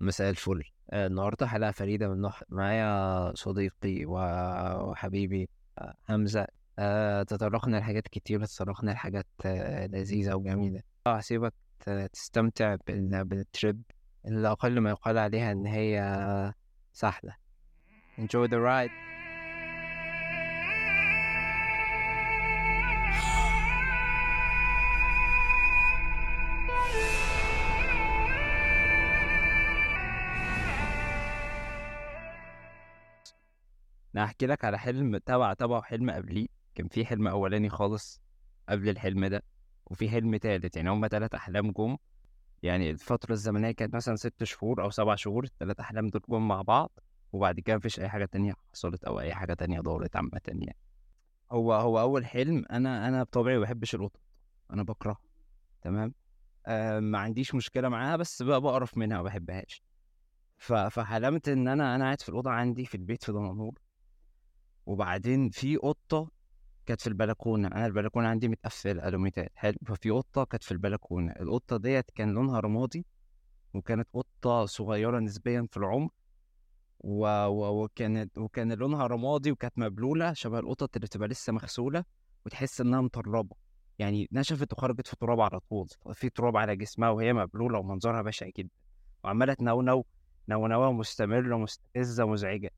مساء الفل. آه، النهاردة حلقة فريدة من نوع معايا صديقي وحبيبي آه، حمزة. آه، تطرقنا لحاجات كتير تطرقنا لحاجات لذيذة وجميلة. آه، هسيبك تستمتع بال- بالتريب اللي أقل ما يقال عليها إن هي سهلة. Enjoy the ride. أنا هحكي لك على حلم تبع تبعه حلم قبليه. كان في حلم أولاني خالص قبل الحلم ده وفي حلم تالت. يعني هما تلات أحلام جم. يعني الفترة الزمنية كانت مثلا ست شهور أو سبع شهور التلات أحلام دول جم مع بعض. وبعد كده مفيش أي حاجة تانية حصلت أو أي حاجة تانية دارت عامة يعني. هو هو أول حلم أنا أنا بطبعي بحبش القطط. أنا بكرهها تمام؟ آه ما عنديش مشكلة معاها بس بقى بقرف منها ما بحبهاش فحلمت إن أنا أنا قاعد في الأوضة عندي في البيت في دمنهور وبعدين في قطة كانت في البلكونة أنا البلكونة عندي متقفلة ألوميتات حلو. ففي قطة كانت في البلكونة القطة ديت كان لونها رمادي وكانت قطة صغيرة نسبيا في العمر و... و... وكانت وكان لونها رمادي وكانت مبلولة شبه القطط اللي بتبقى لسه مغسولة وتحس إنها مطربة. يعني نشفت وخرجت في تراب على طول في تراب على جسمها وهي مبلولة ومنظرها بشع جدا. وعمالة تنونو نونوة مستمرة مستفزة مزعجة.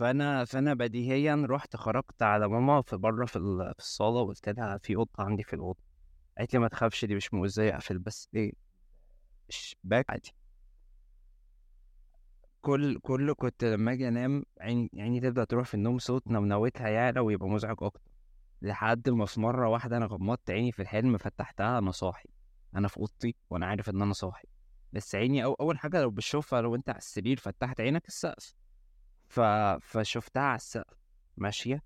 فأنا فأنا بديهيا رحت خرجت على ماما في بره في, ال- في الصالة وقلت لها في قطه عندي في الأوضة. قالت لي ما تخافش دي مش مؤذية أقفل بس إيه الشباك عادي. كل كل كنت لما آجي أنام عيني عيني تبدأ تروح في النوم صوت نونوتها يعلى ويبقى مزعج أكتر. لحد ما في مرة واحدة أنا غمضت عيني في الحلم فتحتها أنا صاحي. أنا في أوضتي وأنا عارف إن أنا صاحي. بس عيني أو أول حاجة لو بتشوفها لو أنت على السرير فتحت عينك السقف. ف... فشفتها على السقف ماشية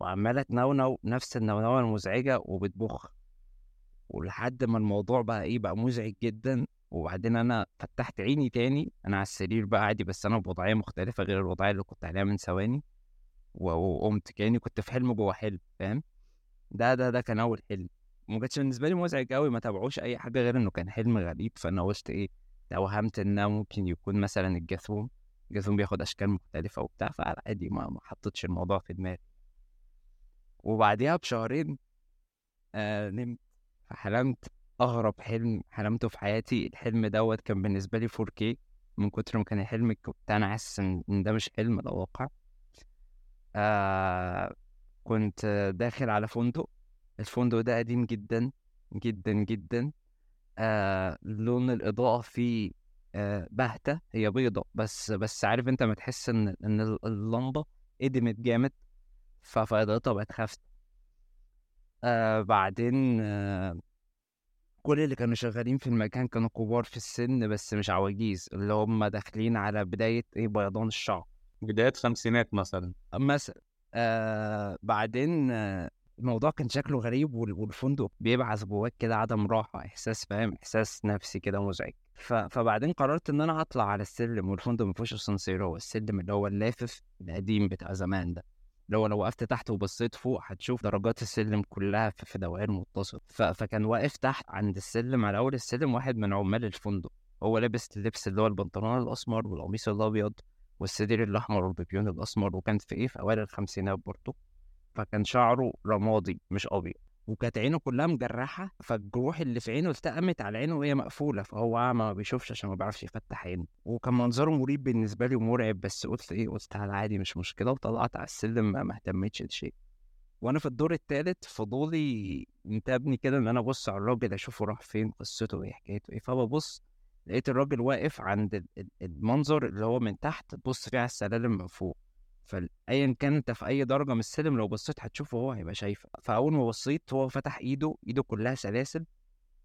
وعمالة تنونو نفس النونوة المزعجة وبتبخ. ولحد ما الموضوع بقى إيه بقى مزعج جدا. وبعدين أنا فتحت عيني تاني أنا على السرير بقى عادي بس أنا بوضعية مختلفة غير الوضعية اللي كنت عليها من ثواني. وقمت كأني كنت في حلم جوه حلم فاهم؟ ده ده ده كان أول حلم. ما كانش بالنسبة لي مزعج قوي ما تابعوش أي حاجة غير إنه كان حلم غريب. فأنا قلت إيه توهمت انه ممكن يكون مثلا الجاثوم الجاثوم بياخد أشكال مختلفة وبتاع فعادي ما ما حطيتش الموضوع في دماغي. وبعديها بشهرين آه نمت. فحلمت أغرب حلم حلمته في حياتي. الحلم دوت كان بالنسبة لي 4K من كتر ما كان الحلم كنت أنا حاسس إن ده مش حلم ده واقع. آه كنت داخل على فندق. الفندق ده قديم جدا جدا جدا. آه لون الإضاءة فيه آه باهتة هي بيضة بس بس عارف أنت ما تحس إن إن اللمبة قدمت جامد ف- فإضاءتها بقت خافتة آه بعدين آه كل اللي كانوا شغالين في المكان كانوا كبار في السن بس مش عواجيز اللي هم داخلين على بداية إيه بيضان الشعر. بداية خمسينات مثلا. مثلا. آه بعدين آه الموضوع كان شكله غريب وال- والفندق بيبعث جواك كده عدم راحة إحساس فاهم؟ إحساس نفسي كده مزعج. ف... فبعدين قررت إن أنا أطلع على السلم والفندق مفيهوش أسانسير هو السلم اللي هو اللافف القديم بتاع زمان ده هو لو وقفت تحت وبصيت فوق هتشوف درجات السلم كلها في دوائر متصلة. ف... فكان واقف تحت عند السلم على أول السلم واحد من عمال الفندق هو لابس اللبس اللي هو البنطلون الأسمر والقميص الأبيض والسدير الأحمر والبيبيون الأسمر وكان في إيه في أوائل الخمسينات برضه فكان شعره رمادي مش أبيض. وكانت عينه كلها مجرحة فالجروح اللي في عينه التأمت على عينه وهي مقفولة فهو أعمى ما بيشوفش عشان ما بيعرفش يفتح عينه. وكان منظره مريب بالنسبة لي ومرعب بس قلت إيه قلت على عادي مش مشكلة وطلعت على السلم ما اهتمتش لشيء. وأنا في الدور التالت فضولي انتابني كده إن أنا أبص على الراجل أشوفه راح فين قصته إيه حكايته إيه. فببص لقيت الراجل واقف عند ال- ال- المنظر اللي هو من تحت تبص فيه على السلالم من فوق. فايا كان أنت في أي درجة من السلم لو بصيت هتشوفه هو هيبقى شايفك. فأول ما بصيت هو فتح إيده إيده كلها سلاسل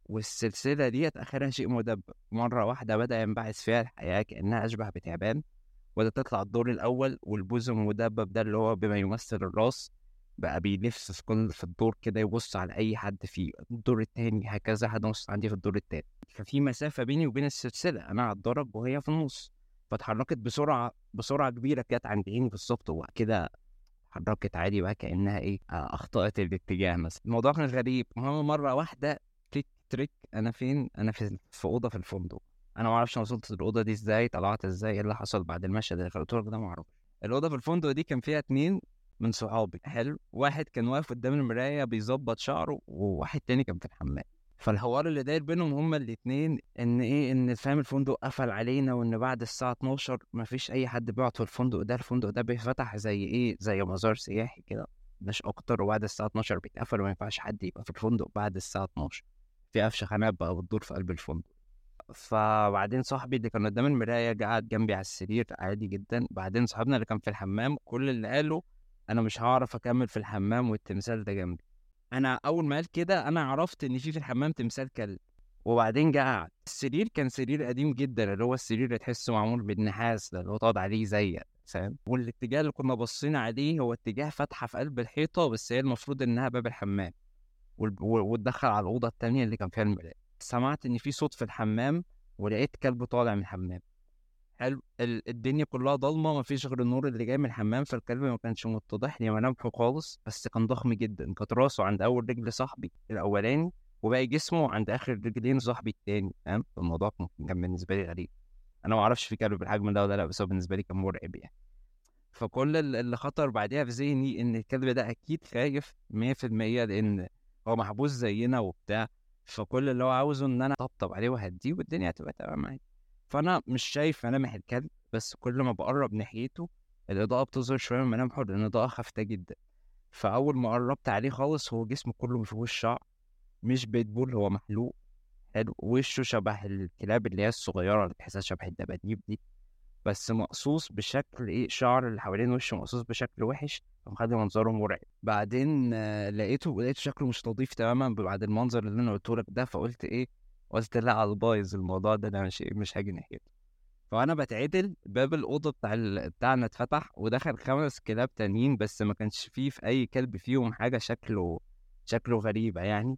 والسلسلة ديت آخرها شيء مدبب مرة واحدة بدأ ينبعث فيها الحياة كأنها أشبه بتعبان. وبدات تطلع الدور الأول والبوز المدبب ده اللي هو بما يمثل الراس بقى بيلف في كل في الدور كده يبص على أي حد فيه. الدور التاني هكذا هنبص عندي في الدور التاني ففي مسافة بيني وبين السلسلة أنا على الدرج وهي في النص. فاتحركت بسرعة بسرعة كبيرة كانت عند عيني بالظبط وبعد كده اتحركت عادي بقى كأنها إيه آه، أخطأت الاتجاه مثلا. الموضوع كان غريب. المهم مرة واحدة تريك تريك أنا فين؟ أنا في في أوضة في الفندق. أنا ما أعرفش أنا وصلت الاوضه دي إزاي طلعت إزاي إيه اللي حصل بعد المشهد اللي قلت لك ده ما أعرفش. الأوضة في الفندق دي كان فيها اتنين من صحابي. حلو. واحد كان واقف قدام المراية بيظبط شعره وواحد تاني كان في الحمام. فالحوار اللي داير بينهم هما الاتنين إن إيه إن فاهم الفندق قفل علينا وإن بعد الساعة 12 مفيش أي حد بيقعد في الفندق ده الفندق ده بيفتح زي إيه زي مزار سياحي كده مش أكتر وبعد الساعة 12 بيتقفل وما ينفعش حد يبقى في الفندق بعد الساعة 12 في قفشة خناق بقى بتدور في قلب الفندق. فبعدين صاحبي اللي كان قدام المراية قعد جنبي على السرير عادي جدا. بعدين صاحبنا اللي كان في الحمام كل اللي قاله أنا مش هعرف أكمل في الحمام والتمثال ده جنبي. أنا أول ما قال كده أنا عرفت إن في في الحمام تمثال كلب. وبعدين جه قعد السرير كان سرير قديم جدا اللي هو السرير اللي تحسه معمول بالنحاس ده اللي هو تقعد عليه زيك فاهم؟ والاتجاه اللي كنا باصين عليه هو اتجاه فتحة في قلب الحيطة بس هي المفروض إنها باب الحمام. وتدخل على الأوضة التانية اللي كان فيها المراية. سمعت إن في صوت في الحمام ولقيت كلب طالع من الحمام. حلو ال- الدنيا كلها ضلمة مفيش غير النور اللي جاي من الحمام فالكلب ما كانش متضح لي ملامحه خالص بس كان ضخم جدا كانت راسه عند أول رجل صاحبي الأولاني وباقي جسمه عند آخر رجلين صاحبي التاني فاهم؟ الموضوع كان بالنسبة لي غريب. أنا ما أعرفش في كلب بالحجم ده ولا لأ بس هو بالنسبة لي كان مرعب يعني. فكل ال- اللي خطر بعديها في ذهني إن الكلب ده أكيد خايف 100% لأن هو محبوس زينا وبتاع فكل اللي هو عاوزه إن أنا أطبطب عليه وأهديه والدنيا هتبقى تمام معايا فأنا مش شايف ملامح الكلب بس كل ما بقرب ناحيته الإضاءة بتظهر شوية من ملامحه لأن الإضاءة خافتة جدا. فأول ما قربت عليه خالص هو جسمه كله مفيهوش شعر مش بيتبول هو محلوق. حلو. وشه شبه الكلاب اللي هي الصغيرة اللي تحسها شبه الدباديب دي. بس مقصوص بشكل إيه شعر اللي حوالين وشه مقصوص بشكل وحش فمخلي منظره مرعب. بعدين آه، لقيته لقيته شكله مش نظيف تماما بعد المنظر اللي أنا قلته لك ده فقلت إيه قلت لأ على البايظ الموضوع ده أنا مش مش هاجي ناحيته. فأنا بتعدل باب الأوضة بتاع. بتاعنا اتفتح ودخل خمس كلاب تانيين بس ما كانش فيه في أي كلب فيهم حاجة شكله شكله غريبة يعني.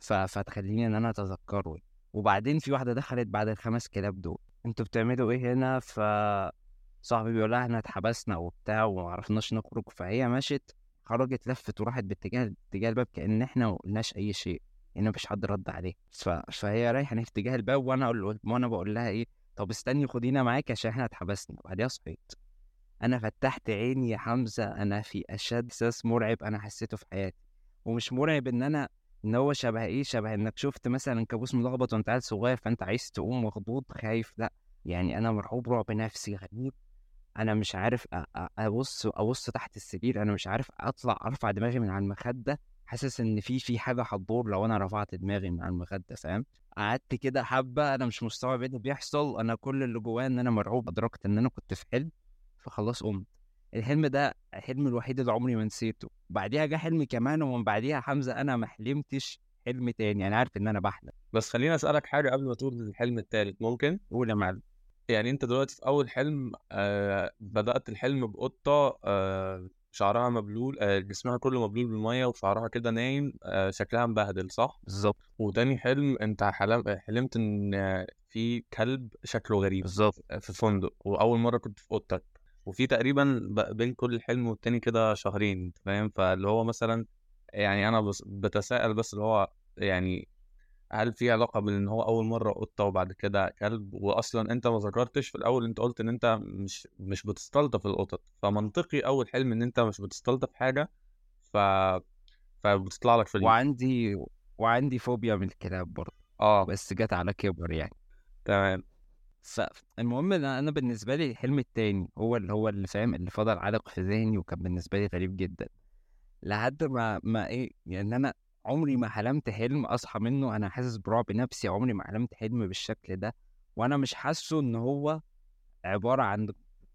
فتخليني إن أنا أتذكره. وبعدين في واحدة دخلت بعد الخمس كلاب دول. أنتوا بتعملوا إيه هنا؟ ف صاحبي بيقول لها إحنا اتحبسنا وبتاع وما عرفناش نخرج. فهي مشت خرجت لفت وراحت باتجاه اتجاه الباب كأن إحنا ما قلناش أي شيء. ان مفيش حد رد عليه. ف... فهي رايحة ناحيه اتجاه الباب وأنا أقول وأنا بقول لها إيه طب استني خدينا معاك عشان إحنا اتحبسنا. بعديها صحيت. أنا فتحت عيني يا حمزة أنا في أشد إحساس مرعب أنا حسيته في حياتي. ومش مرعب إن أنا إن هو شبه إيه شبه إنك شفت مثلا كابوس ملخبط وأنت عيل صغير فأنت عايز تقوم مخضوض خايف. لأ يعني أنا مرعوب رعب نفسي غريب. أنا مش عارف أ- أ- أبص أبص تحت السرير أنا مش عارف أطلع أرفع دماغي من على المخدة. حاسس إن في في حاجة هتدور لو أنا رفعت دماغي من على المخدة فاهم؟ قعدت كده حبة أنا مش مستوعب إيه اللي بيحصل أنا كل اللي جوايا إن أنا مرعوب ادركت إن أنا كنت في حلم فخلاص قمت. الحلم ده الحلم الوحيد اللي عمري ما نسيته. بعديها جه حلم كمان ومن بعديها حمزة أنا ما حلمتش حلم تاني أنا عارف إن أنا بحلم. بس خليني أسألك حاجة قبل ما تقول الحلم التالت ممكن؟ قول يا معلم. يعني أنت دلوقتي في أول حلم آه بدأت الحلم بقطة آه شعرها مبلول آه جسمها كله مبلول بالمية وشعرها كده نايم آه شكلها مبهدل صح؟ بالظبط وتاني حلم أنت حلم حلمت إن آه، في كلب شكله غريب بالظبط في فندق وأول مرة كنت في أوضتك. وفي تقريبا بين كل حلم والتاني كده شهرين فاهم؟ فاللي هو مثلا يعني أنا بس بتساءل بس اللي هو يعني هل في علاقة بين إن هو أول مرة قطة وبعد كده كلب؟ واصلا أنت ما ذكرتش في الأول أنت قلت إن أنت مش مش بتستلطف القطط. فمنطقي أول حلم إن أنت مش بتستلطف حاجة ف فبتطلع لك في اليوم. وعندي وعندي فوبيا من الكلاب برضه آه. بس جت على كبر يعني. تمام. فالمهم إن أنا بالنسبة لي الحلم التاني هو اللي هو اللي فاهم اللي فضل عالق في ذهني وكان بالنسبة لي غريب جدا. لحد ما ما إيه يعني أنا عمري ما حلمت حلم أصحى منه أنا حاسس برعب نفسي عمري ما حلمت حلم بالشكل ده وأنا مش حاسه إن هو عبارة عن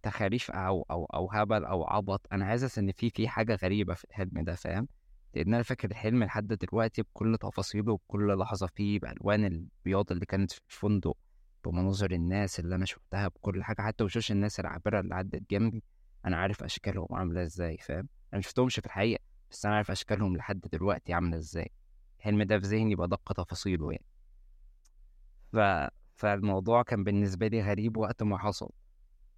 تخاريف أو أو أو هبل أو عبط أنا حاسس إن في في حاجة غريبة في الحلم ده فاهم؟ لأن أنا فاكر الحلم لحد دلوقتي بكل تفاصيله وبكل لحظة فيه بألوان البياض اللي كانت في الفندق بمناظر الناس اللي أنا شفتها بكل حاجة حتى وشوش الناس العابرة اللي عدت جنبي أنا عارف أشكالهم عاملة إزاي فاهم؟ أنا مشفتهمش في الحقيقة. بس أنا عارف أشكالهم لحد دلوقتي عاملة إزاي. الحلم ده في ذهني بدق تفاصيله يعني. ف... فالموضوع كان بالنسبة لي غريب وقت ما حصل.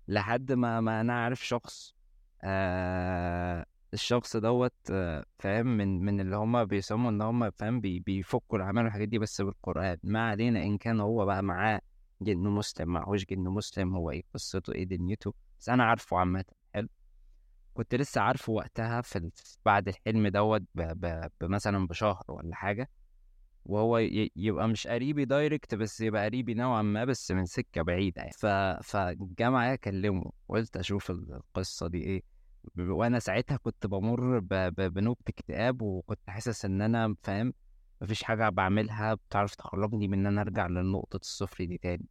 لحد ما ما أنا عارف شخص آه الشخص دوت آه فاهم من من اللي هم بيسموا إن هم فاهم بي بيفكوا الأعمال والحاجات دي بس بالقرآن. ما علينا إن كان هو بقى معاه جن مسلم معهوش جن مسلم هو إيه قصته إيه دنيته بس أنا عارفه عامه. كنت لسه عارفه وقتها في بعد الحلم دوت بمثلا بشهر ولا حاجة وهو يبقى مش قريبي دايركت بس يبقى قريبي نوعا ما بس من سكة بعيدة يعني. ف معايا أكلمه قلت أشوف القصة دي إيه. وأنا ساعتها كنت بمر ب... ب... بنوبة اكتئاب وكنت حاسس إن أنا فاهم مفيش حاجة بعملها بتعرف تخرجني من إن أنا أرجع لنقطة الصفر دي تاني.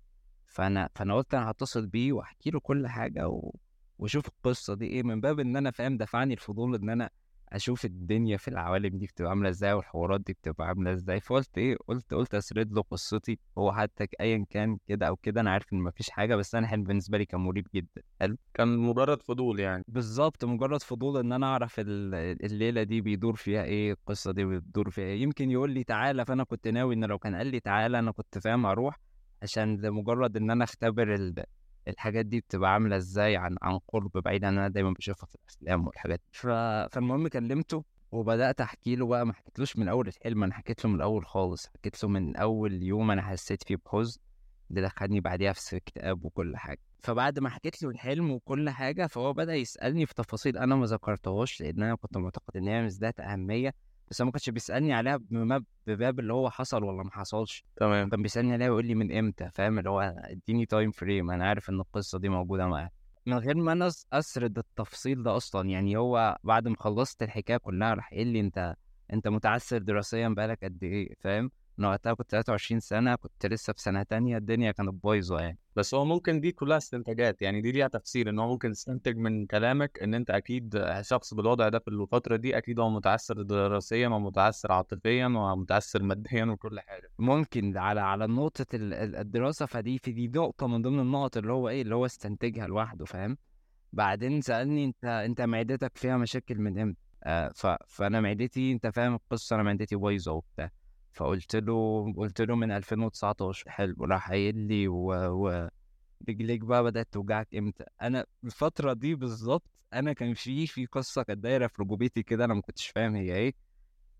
فأنا فأنا قلت أنا هتصل بيه وأحكي له كل حاجة و... واشوف القصة دي إيه من باب إن أنا فاهم دفعني الفضول إن أنا أشوف الدنيا في العوالم دي بتبقى عاملة إزاي والحوارات دي بتبقى عاملة إزاي. فقلت إيه قلت قلت أسرد له قصتي هو حتى ايا كان كده أو كده أنا عارف إن مفيش حاجة بس أنا حلم بالنسبة لي كان مريب جدا. حلو. كان مجرد فضول يعني. بالظبط مجرد فضول إن أنا أعرف ال- الليلة دي بيدور فيها إيه القصة دي بتدور فيها إيه. يمكن يقول لي تعالى فأنا كنت ناوي إن لو كان قال لي تعالى أنا كنت فاهم هروح عشان لمجرد إن أنا أختبر. الحاجات دي بتبقى عاملة إزاي عن عن قرب بعيد عن أنا دايما بشوفها في الأفلام والحاجات دي. فالمهم كلمته وبدأت أحكي له بقى ما حكيتلوش من أول الحلم أنا حكيت له من الأول خالص. حكيت له من أول يوم أنا حسيت فيه بحزن اللي دخلني بعديها في اكتئاب وكل حاجة. فبعد ما حكيت له الحلم وكل حاجة فهو بدأ يسألني في تفاصيل أنا ما ذكرتهاش لأن أنا كنت معتقد إن هي مش ذات أهمية. بس ما كانش بيسألني عليها بباب اللي هو حصل ولا ما حصلش. تمام. كان بيسألني عليها ويقول لي من إمتى فاهم؟ اللي هو اديني time frame أنا عارف إن القصة دي موجودة معاك من غير ما أنا أسرد التفصيل ده أصلا يعني هو بعد ما خلصت الحكاية كلها راح قايل لي أنت أنت متعثر دراسيا بقالك قد إيه فاهم؟ أنا وقتها كنت 23 سنة كنت لسه في سنة تانية الدنيا كانت بايظة يعني. بس هو ممكن دي كلها استنتاجات يعني دي ليها تفسير إن هو ممكن يستنتج من كلامك إن أنت أكيد شخص بالوضع ده في الفترة دي أكيد هو متعثر دراسيا ومتعثر عاطفيا ومتعثر ماديا وكل حاجة. ممكن على على نقطة ال- ال- الدراسة فدي في دي نقطة من ضمن النقط اللي هو إيه اللي هو استنتجها لوحده فاهم؟ بعدين سألني أنت أنت معدتك فيها مشاكل من إمتى؟ آه ف... فأنا معدتي أنت فاهم القصة أنا معدتي بايظة وبتاع. فقلت له قلت له من 2019 حلو راح قايل لي و... و... رجليك بقى بدأت توجعك إمتى؟ أنا الفترة دي بالظبط أنا كان في في قصة كانت دايرة في ركبتي كده أنا ما كنتش فاهم هي إيه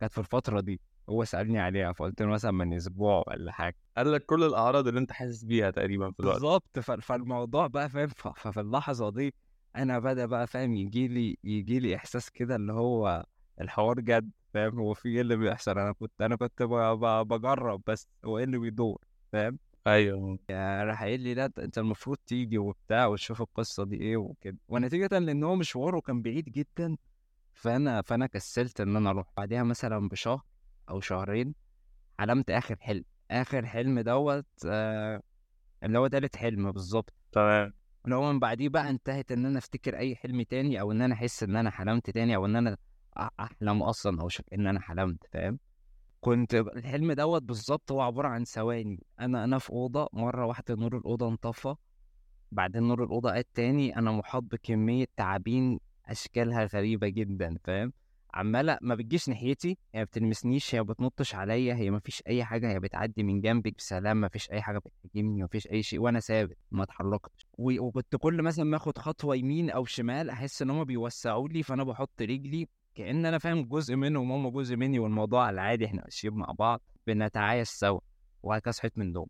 كانت في الفترة دي هو سألني عليها فقلت له مثلا من أسبوع ولا حاجة. قال لك كل الأعراض اللي أنت حاسس بيها تقريبا في الوقت. بالظبط فالموضوع بقى فاهم ففي اللحظة دي أنا بدأ بقى فاهم يجي لي يجي لي إحساس كده اللي هو الحوار جد. فاهم؟ هو في إيه اللي بيحصل؟ أنا كنت أنا كنت بجرب بس هو إيه اللي بيدور؟ فاهم؟ أيوه. يعني راح قايل لي لا أنت المفروض تيجي وبتاع وتشوف القصة دي إيه وكده. ونتيجة لإن هو مشواره كان بعيد جدا فأنا فأنا كسلت إن أنا أروح. بعدها مثلا بشهر أو شهرين حلمت آخر حلم. آخر حلم دوت آه اللي هو تالت حلم بالظبط. تمام. اللي هو من بعديه بقى انتهت إن أنا أفتكر أي حلم تاني أو إن أنا أحس إن أنا حلمت تاني أو إن أنا أحلم أصلا أو شك إن أنا حلمت فاهم؟ كنت الحلم دوت بالظبط هو عبارة عن ثواني. أنا أنا في أوضة مرة واحدة نور الأوضة انطفى بعدين نور الأوضة قاد تاني أنا محاط بكمية تعابين أشكالها غريبة جدا فاهم؟ عمالة ما بتجيش ناحيتي هي ما بتلمسنيش هي ما بتنطش عليا هي ما فيش أي حاجة هي بتعدي من جنبي بسلام ما فيش أي حاجة بتهاجمني ما فيش أي شيء وأنا ثابت ما اتحركتش. وكنت كل مثلا ما آخد خطوة يمين أو شمال أحس إن هم بيوسعوا لي فأنا بحط رجلي كأن أنا فاهم جزء منهم هم جزء مني والموضوع العادي إحنا ماشيين مع بعض بنتعايش سوا وهكذا صحيت من النوم.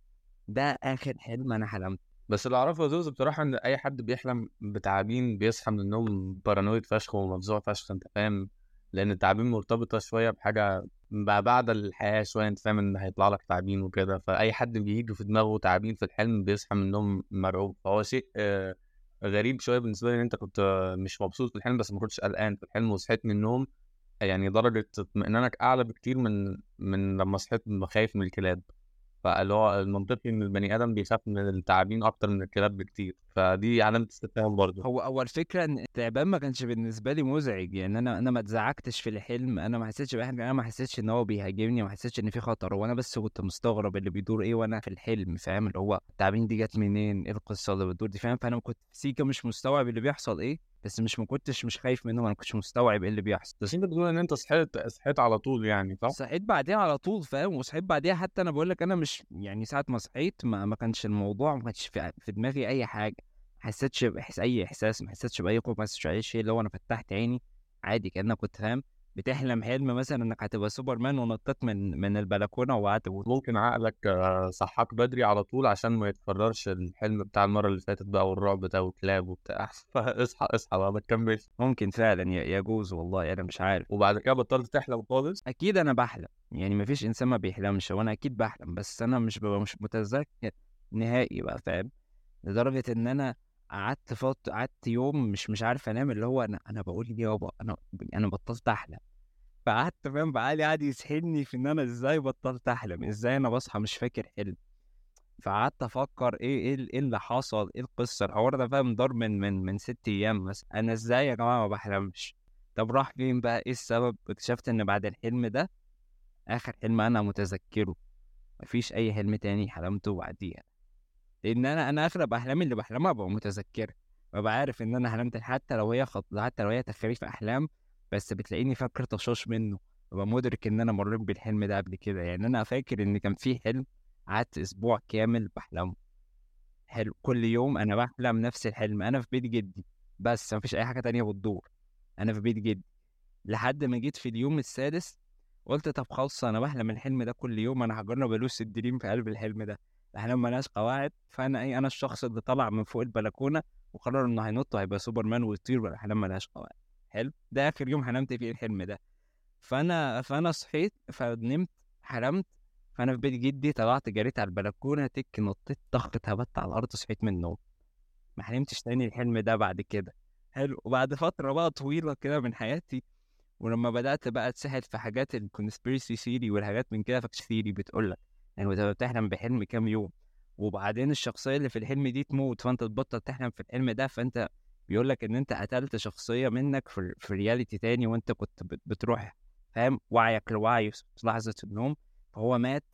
ده آخر حلم أنا حلمت بس اللي أعرفه يا زوز بصراحة إن أي حد بيحلم بتعابين بيصحى من النوم بارانويد فشخ ومفزوع فشخ أنت فاهم؟ لأن التعابين مرتبطة شوية بحاجة بقى بعد الحياة شوية أنت فاهم إن هيطلع لك تعابين وكده. فأي حد بيجي في دماغه تعابين في الحلم بيصحى من النوم مرعوب. فهو شيء آه، غريب شوية بالنسبة لي إن أنت كنت مش مبسوط في الحلم بس ما كنتش قلقان في الحلم وصحيت من النوم يعني درجة اطمئنانك أعلى بكتير من من لما صحيت خايف من الكلاب. فاللي هو المنطقي إن البني آدم بيخاف من التعابين أكتر من الكلاب بكتير فدي علامة استفهام برضه. هو اول فكره إن التعبان ما كانش بالنسبة لي مزعج يعني أنا أنا ما اتزعجتش في الحلم أنا ما حسيتش بأي حاجة أنا ما حسيتش إن هو بيهاجمني ما حسيتش إن في خطر وأنا بس كنت مستغرب اللي بيدور إيه وأنا في الحلم فاهم؟ اللي هو التعابين دي جت منين؟ إيه القصة اللي بتدور دي؟ فاهم؟ فأنا كنت سيكا مش مستوعب اللي بيحصل إيه بس مش ما كنتش مش خايف منهم أنا كنتش مستوعب إيه اللي بيحصل. بس أنت بتقول إن أنت صحيت صحيت على طول يعني صح؟ صحيت بعديها على طول فاهم؟ وصحيت بعديها حتى أنا بقول لك أنا مش يعني ساعة ما صحيت ما, ما كانش الموضوع ما كانش في, في دماغي أي حاجة. ما حسيتش بإحس أي إحساس ما حسيتش بأي خوف ما حسيتش بأي شيء اللي هو أنا فتحت عيني عادي كأنك كنت فاهم. بتحلم حلم مثلا إنك هتبقى سوبرمان ونطيت من من البلكونة وقعدت ممكن عقلك صحاك بدري على طول عشان ما يتكررش الحلم بتاع المرة اللي فاتت بقى والرعب ده وكلاب وبتاع. فاصحى اصحى بقى ما تكملش. ممكن فعلا يجوز والله أنا مش عارف. وبعد كده بطلت تحلم خالص؟ أكيد أنا بحلم. يعني مفيش إنسان ما بيحلمش وأنا أكيد بحلم بس أنا مش ببقى مش متذكر نهائي بقى فاهم؟ لدرجة إن أنا قعدت فط قعدت يوم مش مش عارف أنام اللي هو أنا أنا بقول ليه يابا؟ أنا أنا بطلت أحلم. فقعدت فاهم بقالي قاعد يسحلني في إن أنا إزاي بطلت أحلم إزاي أنا بصحى مش فاكر حلم. فقعدت أفكر إيه إيه إيه اللي حصل إيه القصة؟ الحوار ده فاهم دار من من من ست أيام مثلا أنا إزاي يا جماعة ما بحلمش طب راح فين بقى؟ إيه السبب؟ اكتشفت إن بعد الحلم ده آخر حلم أنا متذكره. مفيش أي حلم تاني حلمته بعديها. لأن أنا أنا اغلب احلامي اللي بحلمها ببقى متذكرها. ببقى عارف إن أنا حلمت حتى لو هي خط... حتى لو هي تخريف أحلام بس بتلاقيني فاكر طشاش منه ببقى مدرك إن أنا مريت بالحلم ده قبل كده. يعني أنا فاكر إن كان في حلم قعدت أسبوع كامل بحلمه. حلو كل يوم أنا بحلم نفس الحلم أنا في بيت جدي بس مفيش أي حاجة تانية بتدور أنا في بيت جدي. لحد ما جيت في اليوم السادس قلت طب خلاص أنا بحلم الحلم ده كل يوم أنا هجرب الوس الدريم في قلب الحلم ده. الاحلام ملهاش قواعد فأنا إيه أنا الشخص اللي طلع من فوق البلكونة وقرر إنه هينط وهيبقى سوبرمان ويطير والاحلام ملهاش قواعد. حلو ده آخر يوم حلمت فيه الحلم ده. فأنا فأنا صحيت فنمت حلمت فأنا في بيت جدي طلعت جريت على البلكونة تك نطيت طخ اتهبت على الأرض صحيت من النوم. ما حلمتش تاني الحلم ده بعد كده. حلو وبعد فترة بقى طويلة كده من حياتي ولما بدأت بقى أتسحل في حاجات ال conspiracy theory والحاجات من كده فاكس theory بتقول لك يعني أنت بتحلم بحلم كام يوم؟ وبعدين الشخصية اللي في الحلم دي تموت فأنت تبطل تحلم في الحلم ده فأنت بيقول لك إن أنت قتلت شخصية منك في في reality تاني وأنت كنت بت- بتروح فاهم؟ وعيك لوعي في لحظة النوم فهو مات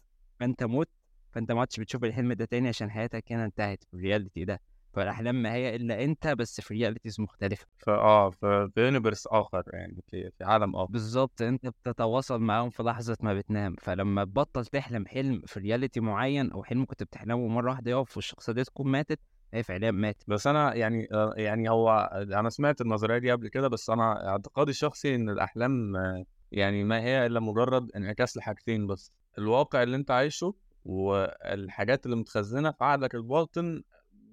فأنت مت فأنت ما عدتش بتشوف الحلم ده تاني عشان حياتك هنا انتهت في ال reality ده. فالأحلام ما هي إلا أنت بس في realities مختلفة. فاه في في universe آخر يعني في في عالم آخر. بالظبط أنت بتتواصل معاهم في لحظة ما بتنام. فلما تبطل تحلم حلم في reality معين أو حلم كنت بتحلمه مرة واحدة يقف والشخصية دي تكون ماتت فعليا ماتت بس أنا يعني آه، يعني هو أنا سمعت النظرية دي قبل كده بس أنا اعتقادي الشخصي إن الأحلام يعني ما هي إلا مجرد انعكاس لحاجتين بس الواقع اللي أنت عايشه والحاجات اللي متخزنة في عقلك الباطن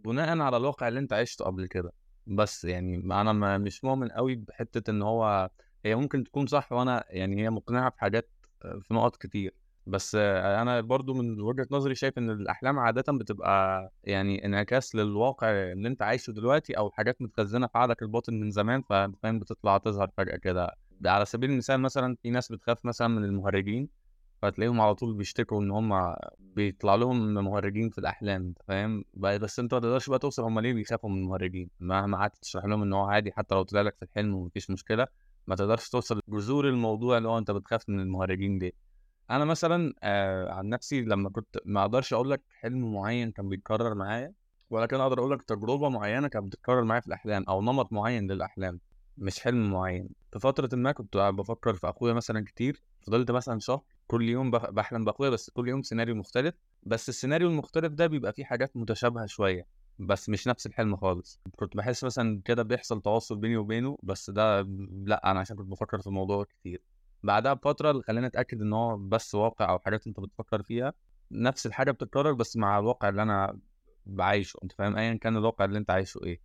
بناء على الواقع اللي أنت عشته قبل كده. بس يعني أنا ما مش مؤمن قوي بحتة إن هو هي ممكن تكون صح وأنا يعني هي مقنعة في حاجات آه، في نقط كتير. بس أنا برضو من وجهة نظري شايف إن الأحلام عادة بتبقى يعني انعكاس للواقع اللي أنت عايشه دلوقتي أو حاجات متخزنة في عقلك الباطن من زمان فاهم بتطلع تظهر فجأة كده. على سبيل المثال مثلا في ناس بتخاف مثلا من المهرجين فتلاقيهم على طول بيشتكوا إن هم بيطلع لهم مهرجين في الأحلام فاهم؟ بس أنت ما تقدرش بقى توصل هم ليه بيخافوا من المهرجين؟ مهما قعدت تشرح لهم إن هو عادي حتى لو طلع لك في الحلم ومفيش مشكلة ما تقدرش توصل لجذور الموضوع اللي هو أنت بتخاف من المهرجين دي. أنا مثلا آه عن نفسي لما كنت ما أقدرش أقول لك حلم معين كان بيتكرر معايا ولكن أقدر أقول لك تجربة معينة كانت بتتكرر معايا في الأحلام أو نمط معين للأحلام مش حلم معين. في فترة ما كنت بفكر في أخويا مثلا كتير فضلت مثلا شهر كل يوم بح- بحلم بأخويا بس كل يوم سيناريو مختلف. بس السيناريو المختلف ده بيبقى فيه حاجات متشابهة شوية بس مش نفس الحلم خالص. كنت بحس مثلا كده بيحصل تواصل بيني وبينه بس ده لأ أنا عشان كنت بفكر في الموضوع كتير. بعدها بفترة اللي خلاني أتأكد إن هو بس واقع أو حاجات أنت بتفكر فيها نفس الحاجة بتتكرر بس مع الواقع اللي أنا بعيشه أنت فاهم؟ ايا كان الواقع اللي أنت عايشه إيه.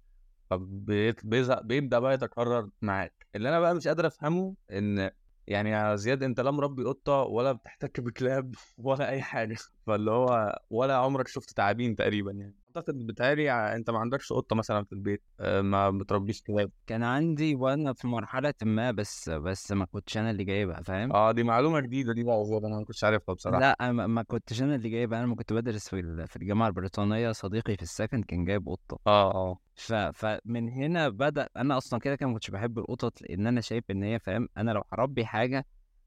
فبيبدا بيبدأ بقى يتكرر معاك. اللي أنا بقى مش قادر أفهمه إن يعني يا زياد أنت لا مربي قطة ولا بتحتك بكلاب ولا أي حاجة. فاللي هو ولا عمرك شفت تعابين تقريبا يعني. أعتقد بتهيألي أنت ما عندكش قطة مثلا في البيت آه، ما بتربيش كلاب كان عندي وأنا في مرحلة ما بس بس ما كنتش أنا اللي جايبها فاهم؟ آه دي معلومة جديدة دي بقى أنا ما كنتش عارفها بصراحة. لا ما ما كنتش أنا اللي جايبها أنا لما كنت بدرس في في الجامعة البريطانية صديقي في السكن كان جايب قطة. آه آه. ف... فمن هنا بدأ أنا أصلا كده كده ما كنتش بحب القطط لأن أنا شايف إن هي فاهم؟ أنا لو هربي حاجة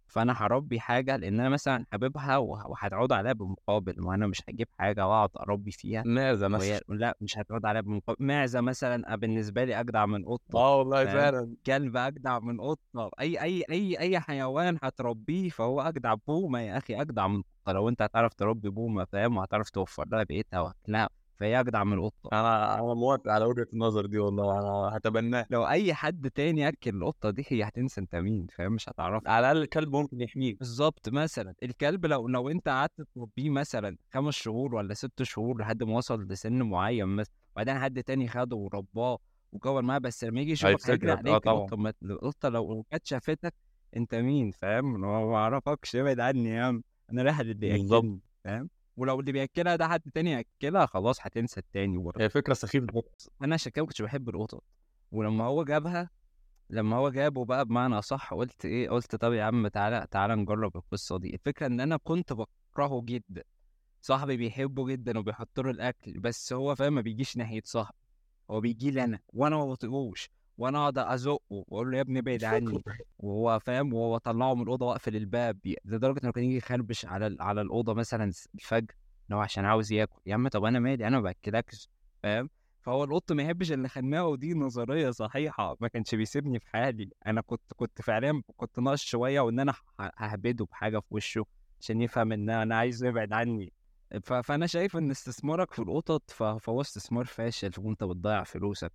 فأنا هربي حاجة لأن أنا مثلا حاببها وه- وهتعود عليها بالمقابل وأنا مش هجيب حاجة وأقعد أربي فيها معزة مثلا. لا مش هتعود عليها بالمقابل معزة مثلا بالنسبة لي أجدع من قطة آه والله؟ فعلا. كلب أجدع من قطة أي أي أي أي حيوان هتربيه فهو أجدع بومة يا أخي أجدع من قطة لو أنت هتعرف تربي بومة فاهم؟ وهتعرف توفر لها بيئتها واكلها فهي اجدع من القطة. أنا أنا موافق على وجهة النظر دي والله أنا هتبناها. لو أي حد تاني اكل القطة دي هي هتنسى أنت مين فاهم؟ مش هتعرف على الأقل الكلب ممكن يحميك بالظبط مثلا الكلب لو لو أنت قعدت تربيه مثلا خمس شهور ولا ست شهور لحد ما وصل لسن معين مثلا وبعدين حد تاني خده ورباه وكبر معاه بس لما يجي يشوفك هيجري آه عليك طبعا. القطة القطة لو كانت شافتك أنت مين فاهم؟ ما أعرفكش ابعد عني يا عم أنا رايح اللي فاهم؟ ولو اللي بياكلها ده حد تاني ياكلها خلاص هتنسى التاني برضه. هي فكرة سخيفة أنا عشان كده كنتش بحب القطط. ولما هو جابها لما هو جابه بقى بمعنى أصح قلت إيه قلت طب يا عم تعالى تعالى نجرب القصة دي. الفكرة إن أنا كنت بكرهه جدا. صاحبي بيحبه جدا وبيحط له الأكل بس هو فاهم ما بيجيش ناحية صاحبي. هو بيجي لي أنا وأنا ما بطيقوش. وأنا أقعد أزقه وأقول له يا ابني ابعد عني وهو فاهم وهو اطلعه من الأوضة واقفل الباب لدرجة إنه كان يجي يخربش على على الأوضة مثلا الفجر إن هو عشان عاوز ياكل. يا عم طب أنا مالي أنا ما باكلكش. فاهم؟ فهو القط ما يحبش اللي خناقه ودي نظرية صحيحة ما كانش بيسيبني في حالي. أنا كنت كنت فعليا كنت ناقص شوية وإن أنا ههبده بحاجة في وشه عشان يفهم إن أنا عايز يبعد عني. فأنا شايف إن استثمارك في القطط فهو استثمار فاشل وأنت بتضيع فلوسك.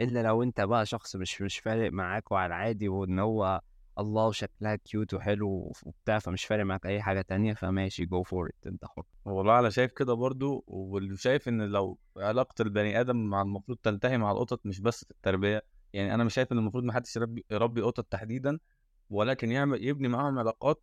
إلا لو أنت بقى شخص مش مش فارق معاك وعلى العادي وإن هو الله شكلها cute وحلو وبتاع فمش فارق معاك أي حاجة تانية فماشي go for it أنت حر. والله أنا شايف كده برضو واللي شايف إن لو علاقة البني آدم مع المفروض تنتهي مع القطط مش بس في التربية يعني أنا مش شايف إن المفروض ما حدش يربي يربي قطط تحديدا ولكن يعمل يبني معاهم علاقات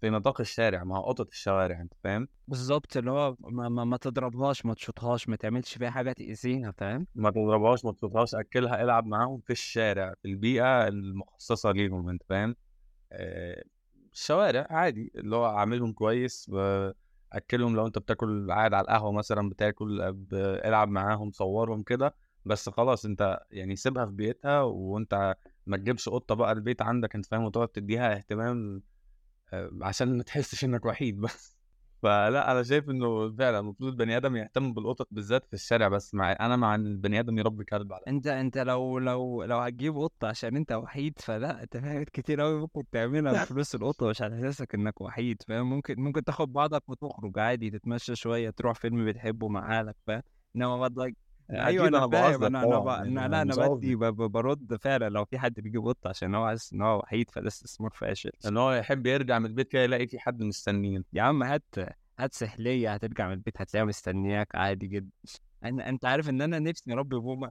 في نطاق الشارع مع قطط الشوارع أنت فاهم؟ بالظبط اللي هو ما, ما, ما تضربهاش ما تشوطهاش ما تعملش فيها حاجة تأذيها فاهم؟ ما تضربهاش ما تشوطهاش أكلها العب معاهم في الشارع في البيئة المخصصة ليهم أنت فاهم؟ آه، الشوارع عادي اللي هو عاملهم كويس أكلهم لو أنت بتاكل قاعد على القهوة مثلا بتاكل العب معاهم صورهم كده بس خلاص أنت يعني سيبها في بيتها وأنت ما تجيبش قطة بقى البيت عندك أنت فاهم وتقعد تديها اهتمام آه، عشان ما تحسش إنك وحيد بس فلا أنا شايف إنه فعلا المفروض البني آدم يهتم بالقطط بالذات في الشارع بس مع أنا مع إن البني آدم يربي كلب على أنت أنت لو لو لو هتجيب قطة عشان أنت وحيد فلا أنت حاجات كتير قوي ممكن تعملها بفلوس القطة مش على أساسك إنك وحيد فاهم؟ ممكن ممكن تاخد بعضك وتخرج عادي تتمشى شوية تروح فيلم بتحبه مع أهلك فاهم؟ إنما بدك أيوه أنا أنا فاهم. أنا أنا ب... أنا يعني لا أنا مش بدي ب... ب- برد فعلا لو في حد بيجيب قطه عشان هو حاسس إن هو وحيد فده استثمار فاشل. إن هو يحب يرجع من البيت كده يلاقي في حد مستنيه. يا عم هات هات سحلية هترجع من البيت هتلاقيها مستنياك عادي جدا. أنا أنت عارف إن أنا نفسي اربي بومه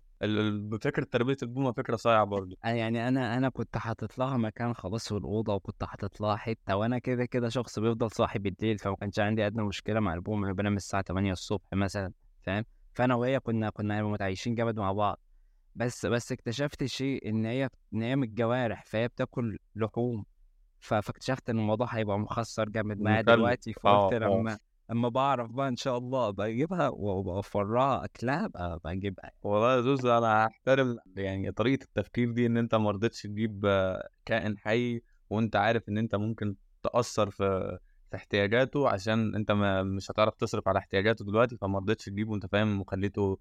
فكره تربية البومة فكرة صايعة برضه. أنا يعني أنا أنا كنت حاطط لها مكان خلاص في الأوضة وكنت حاطط لها حتة وأنا كده كده شخص بيفضل صاحي بالليل فما كانش عندي أدنى مشكلة مع البوم أنا بنام الساعة 8 الصبح مثلا فاهم؟ فأنا وهي كنا كنا متعايشين جامد مع بعض. بس بس اكتشفت شيء إن هي إن هي من الجوارح فهي بتاكل لحوم. فاكتشفت إن الموضوع هيبقى مخسر جامد معايا دلوقتي فقلت آه. آه لما اما بعرف بقى إن شاء الله أبقى أجيبها وبوفر لها أكلها أبقى أبقى أجيبها. والله يا زوز أنا هحترم يعني طريقة التفكير دي إن أنت ما رضيتش تجيب آه، كائن حي وأنت عارف إن أنت ممكن تأثر في في احتياجاته عشان أنت ما مش هتعرف تصرف على احتياجاته دلوقتي فما رضيتش تجيبه أنت فاهم وخليته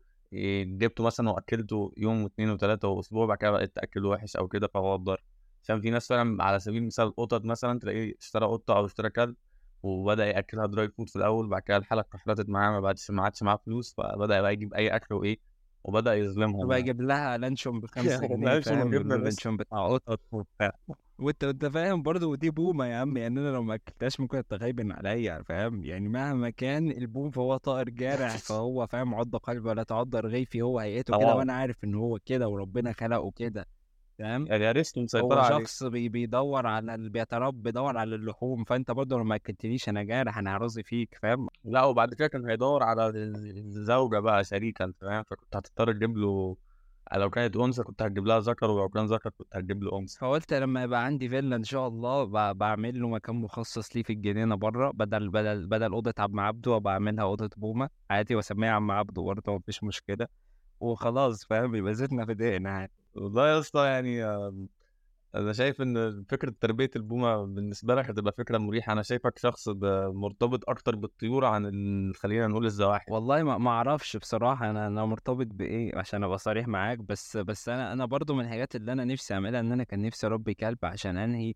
جبته مثلا وأكلته يوم واثنين وثلاثه وأسبوع بعد كده بقيت تاكله وحش أو كده فهو اتضر عشان في ناس فعلا على سبيل المثال القطط مثلا تلاقيه اشترى قطة أو اشترى كلب وبدأ يأكلها dry food في الأول بعد كده الحالة كحرتت معاه ما بعدش ما عادش معاه فلوس فبدأ بقى يجيب أي أكل وإيه وبدأ يظلمهم وبقى يعني. يجيب لها لانشون يعني جنيه فاهم؟ اللانشون بتاع قطط وبتاع. وانت انت فاهم برضه ودي بومة يا عم يعني أنا لو ما أكلتهاش ممكن تغيبن عليا فاهم؟ يعني مهما كان البوم فهو طائر جارح فهو فاهم عض قلب ولا تعض رغيفي هو هيئته كده وأنا عارف إن هو كده وربنا خلقه كده. فاهم؟ يعني ارسطو مسيطر هو عليه شخص بي بيدور على بيتربى بيدور على اللحوم فأنت برضه لو ما اكلتنيش أنا جارح أنا هرازي فيك فاهم؟ لا وبعد كده كان هيدور على الزوجة بقى شريكا فاهم؟ فكنت هتضطر تجيب له لو كانت أنثى كنت هتجيب لها ذكر ولو كان ذكر كنت هتجيب له أنثى. فقلت لما يبقى عندي فيلا إن شاء الله بعمل له مكان مخصص ليه في الجنينة بره بدل بدل بدل أوضة عم عبده وبعملها أوضة بومة عادي وأسميها عم عبده برضه مفيش مشكلة. وخلاص فاهم؟ يبقى زيتنا في دقيقنا عادي. والله يا اسطى يعني أنا شايف إن فكرة تربية البومة بالنسبة لك هتبقى فكرة مريحة. أنا شايفك شخص مرتبط أكتر بالطيور عن ال- خلينا نقول الزواحف. والله ما ما أعرفش بصراحة أنا أنا مرتبط بإيه عشان أبقى صريح معاك. بس بس أنا أنا برضو من الحاجات اللي أنا نفسي أعملها إن أنا كان نفسي أربي كلب عشان أنهي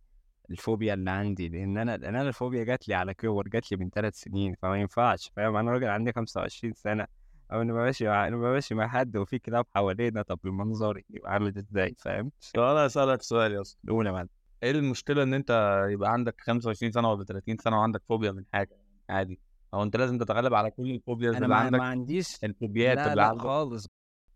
الفوبيا اللي عندي. لأن أنا لأن أنا الفوبيا جات لي على كبر جات لي من ثلاث سنين فما ينفعش فاهم؟ أنا راجل عندي 25 سنة. أو نبقى ماشي مع نبقى ماشي مع حد وفي كلاب حوالينا طب المنظر يبقى عامل إزاي؟ فاهم؟ طب أنا اسالك سؤال يا أسطى. قول يا معلم. إيه المشكلة إن أنت يبقى عندك 25 سنة ولا 30 سنة وعندك فوبيا من حاجة؟ عادي. أو أنت لازم تتغلب على كل الفوبياز أنا اللي عندك ما عنديش الفوبيات لا اللي لا عندك. خالص.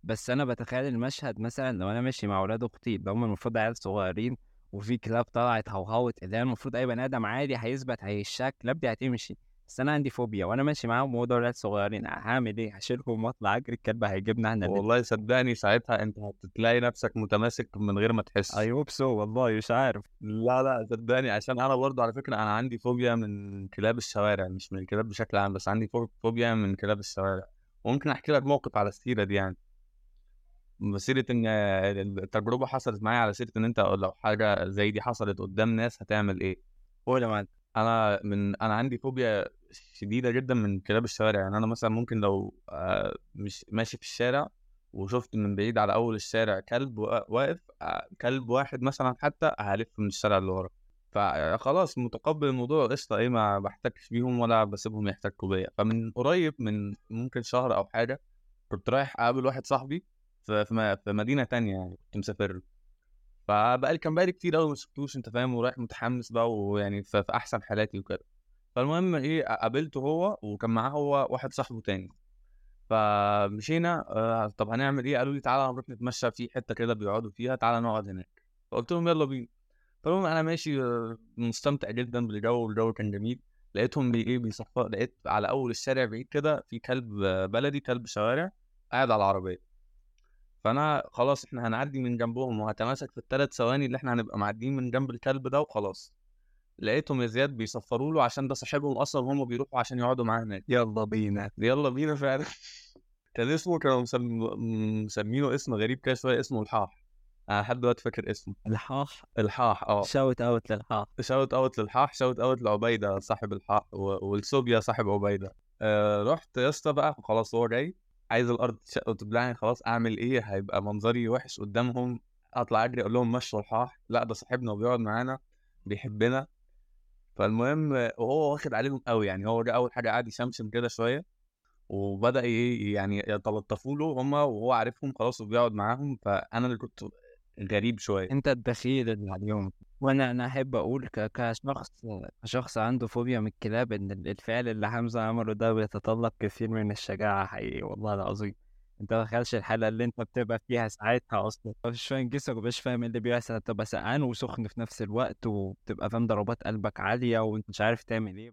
بس أنا بتخيل المشهد مثلا لو أنا ماشي مع أولاد أختي اللي هم المفروض عيال صغيرين وفي كلاب طلعت هوهوت اللي هي المفروض أي بني آدم عادي هيثبت هيشك الكلاب دي هتمشي بس أنا عندي فوبيا وأنا ماشي معاهم وهو دول عيال صغيرين هعمل إيه؟ هشيلهم وأطلع أجري الكلب هيجيبنا إحنا والله صدقني ساعتها أنت هتلاقي نفسك متماسك من غير ما تحس. I hope so والله مش عارف. لا لا صدقني عشان أنا برضو على فكرة أنا عندي فوبيا من كلاب الشوارع مش من الكلاب بشكل عام بس عندي فو- فوبيا من كلاب الشوارع. وممكن أحكي لك موقف على السيرة دي يعني. سيرة إن التجربة حصلت معايا على سيرة إن أنت لو حاجة زي دي حصلت قدام ناس هتعمل إيه؟ قول يا معلم. أنا من أنا عندي فوبيا شديدة جدا من كلاب الشوارع يعني أنا مثلا ممكن لو آه، مش ماشي في الشارع وشفت من بعيد على أول الشارع كلب وا- واقف آه، كلب واحد مثلا حتى هلف من الشارع اللي ورا. فخلاص متقبل الموضوع قشطة إيه ما بحتكش بيهم ولا بسيبهم يحتكوا بيا. فمن قريب من ممكن شهر أو حاجة كنت رايح أقابل واحد صاحبي في مدينة تانية يعني كنت مسافر فبقالي كان بقالي كتير قوي ما شفتوش أنت فاهم؟ ورايح متحمس بقى ويعني في, أحسن حالاتي وكده. فالمهم إيه قابلته هو وكان معاه هو واحد صاحبه تاني. فمشينا آه طب هنعمل إيه؟ قالوا لي تعالى نروح نتمشى في حتة كده بيقعدوا فيها تعالى نقعد هناك. فقلت لهم يلا بينا. فالمهم أنا ماشي آه، مستمتع جدا بالجو والجو كان جميل. لقيتهم بي إيه بيصفر لقيت على أول الشارع بعيد كده في كلب آه، بلدي كلب شوارع قاعد على العربية. فأنا خلاص إحنا هنعدي من جنبهم وهتماسك في الثلاث ثواني اللي إحنا هنبقى معديين من جنب الكلب ده وخلاص. لقيتهم يا زياد بيصفروا له عشان ده صاحبهم أصلا وهم بيروحوا عشان يقعدوا معاه هناك يلا بينا. يلا بينا فعلا. كان اسمه كانوا مسم... مسمينه اسم غريب كده شوية اسمه الحاح. أنا لحد دلوقتي فاكر اسمه. الحاح؟ الحاح آه. shout out للحاح. shout out للحاح shout out لعبيدة صاحب الحاح. والسوبيا صاحب عبيدة. آه رحت يا اسطى بقى خلاص هو جاي. عايز الأرض تشق وتبلعني خلاص أعمل إيه هيبقى منظري وحش قدامهم أطلع أجري أقول لهم مشوا الحاح لأ ده صاحبنا وبيقعد معانا بيحبنا. فالمهم وهو واخد عليهم قوي يعني هو جه أول حاجة قعد يشمشم كده شوية وبدأ إيه يعني يتلطفوا له هما وهو عارفهم خلاص وبيقعد معاهم فأنا اللي كنت غريب شوية. أنت الدخيل اللي عليهم. وأنا أنا أحب أقول كشخص كشخص عنده فوبيا من الكلاب إن ال- الفعل اللي حمزة عمله ده بيتطلب كثير من الشجاعة حقيقي والله العظيم. أنت ما تخيلش الحالة اللي أنت بتبقى فيها ساعتها أصلا. مش فاهم جسمك مش فاهم إيه اللي بيحصل بتبقى سقعان وسخن في نفس الوقت وبتبقى فاهم ضربات قلبك عالية وأنت مش عارف تعمل إيه.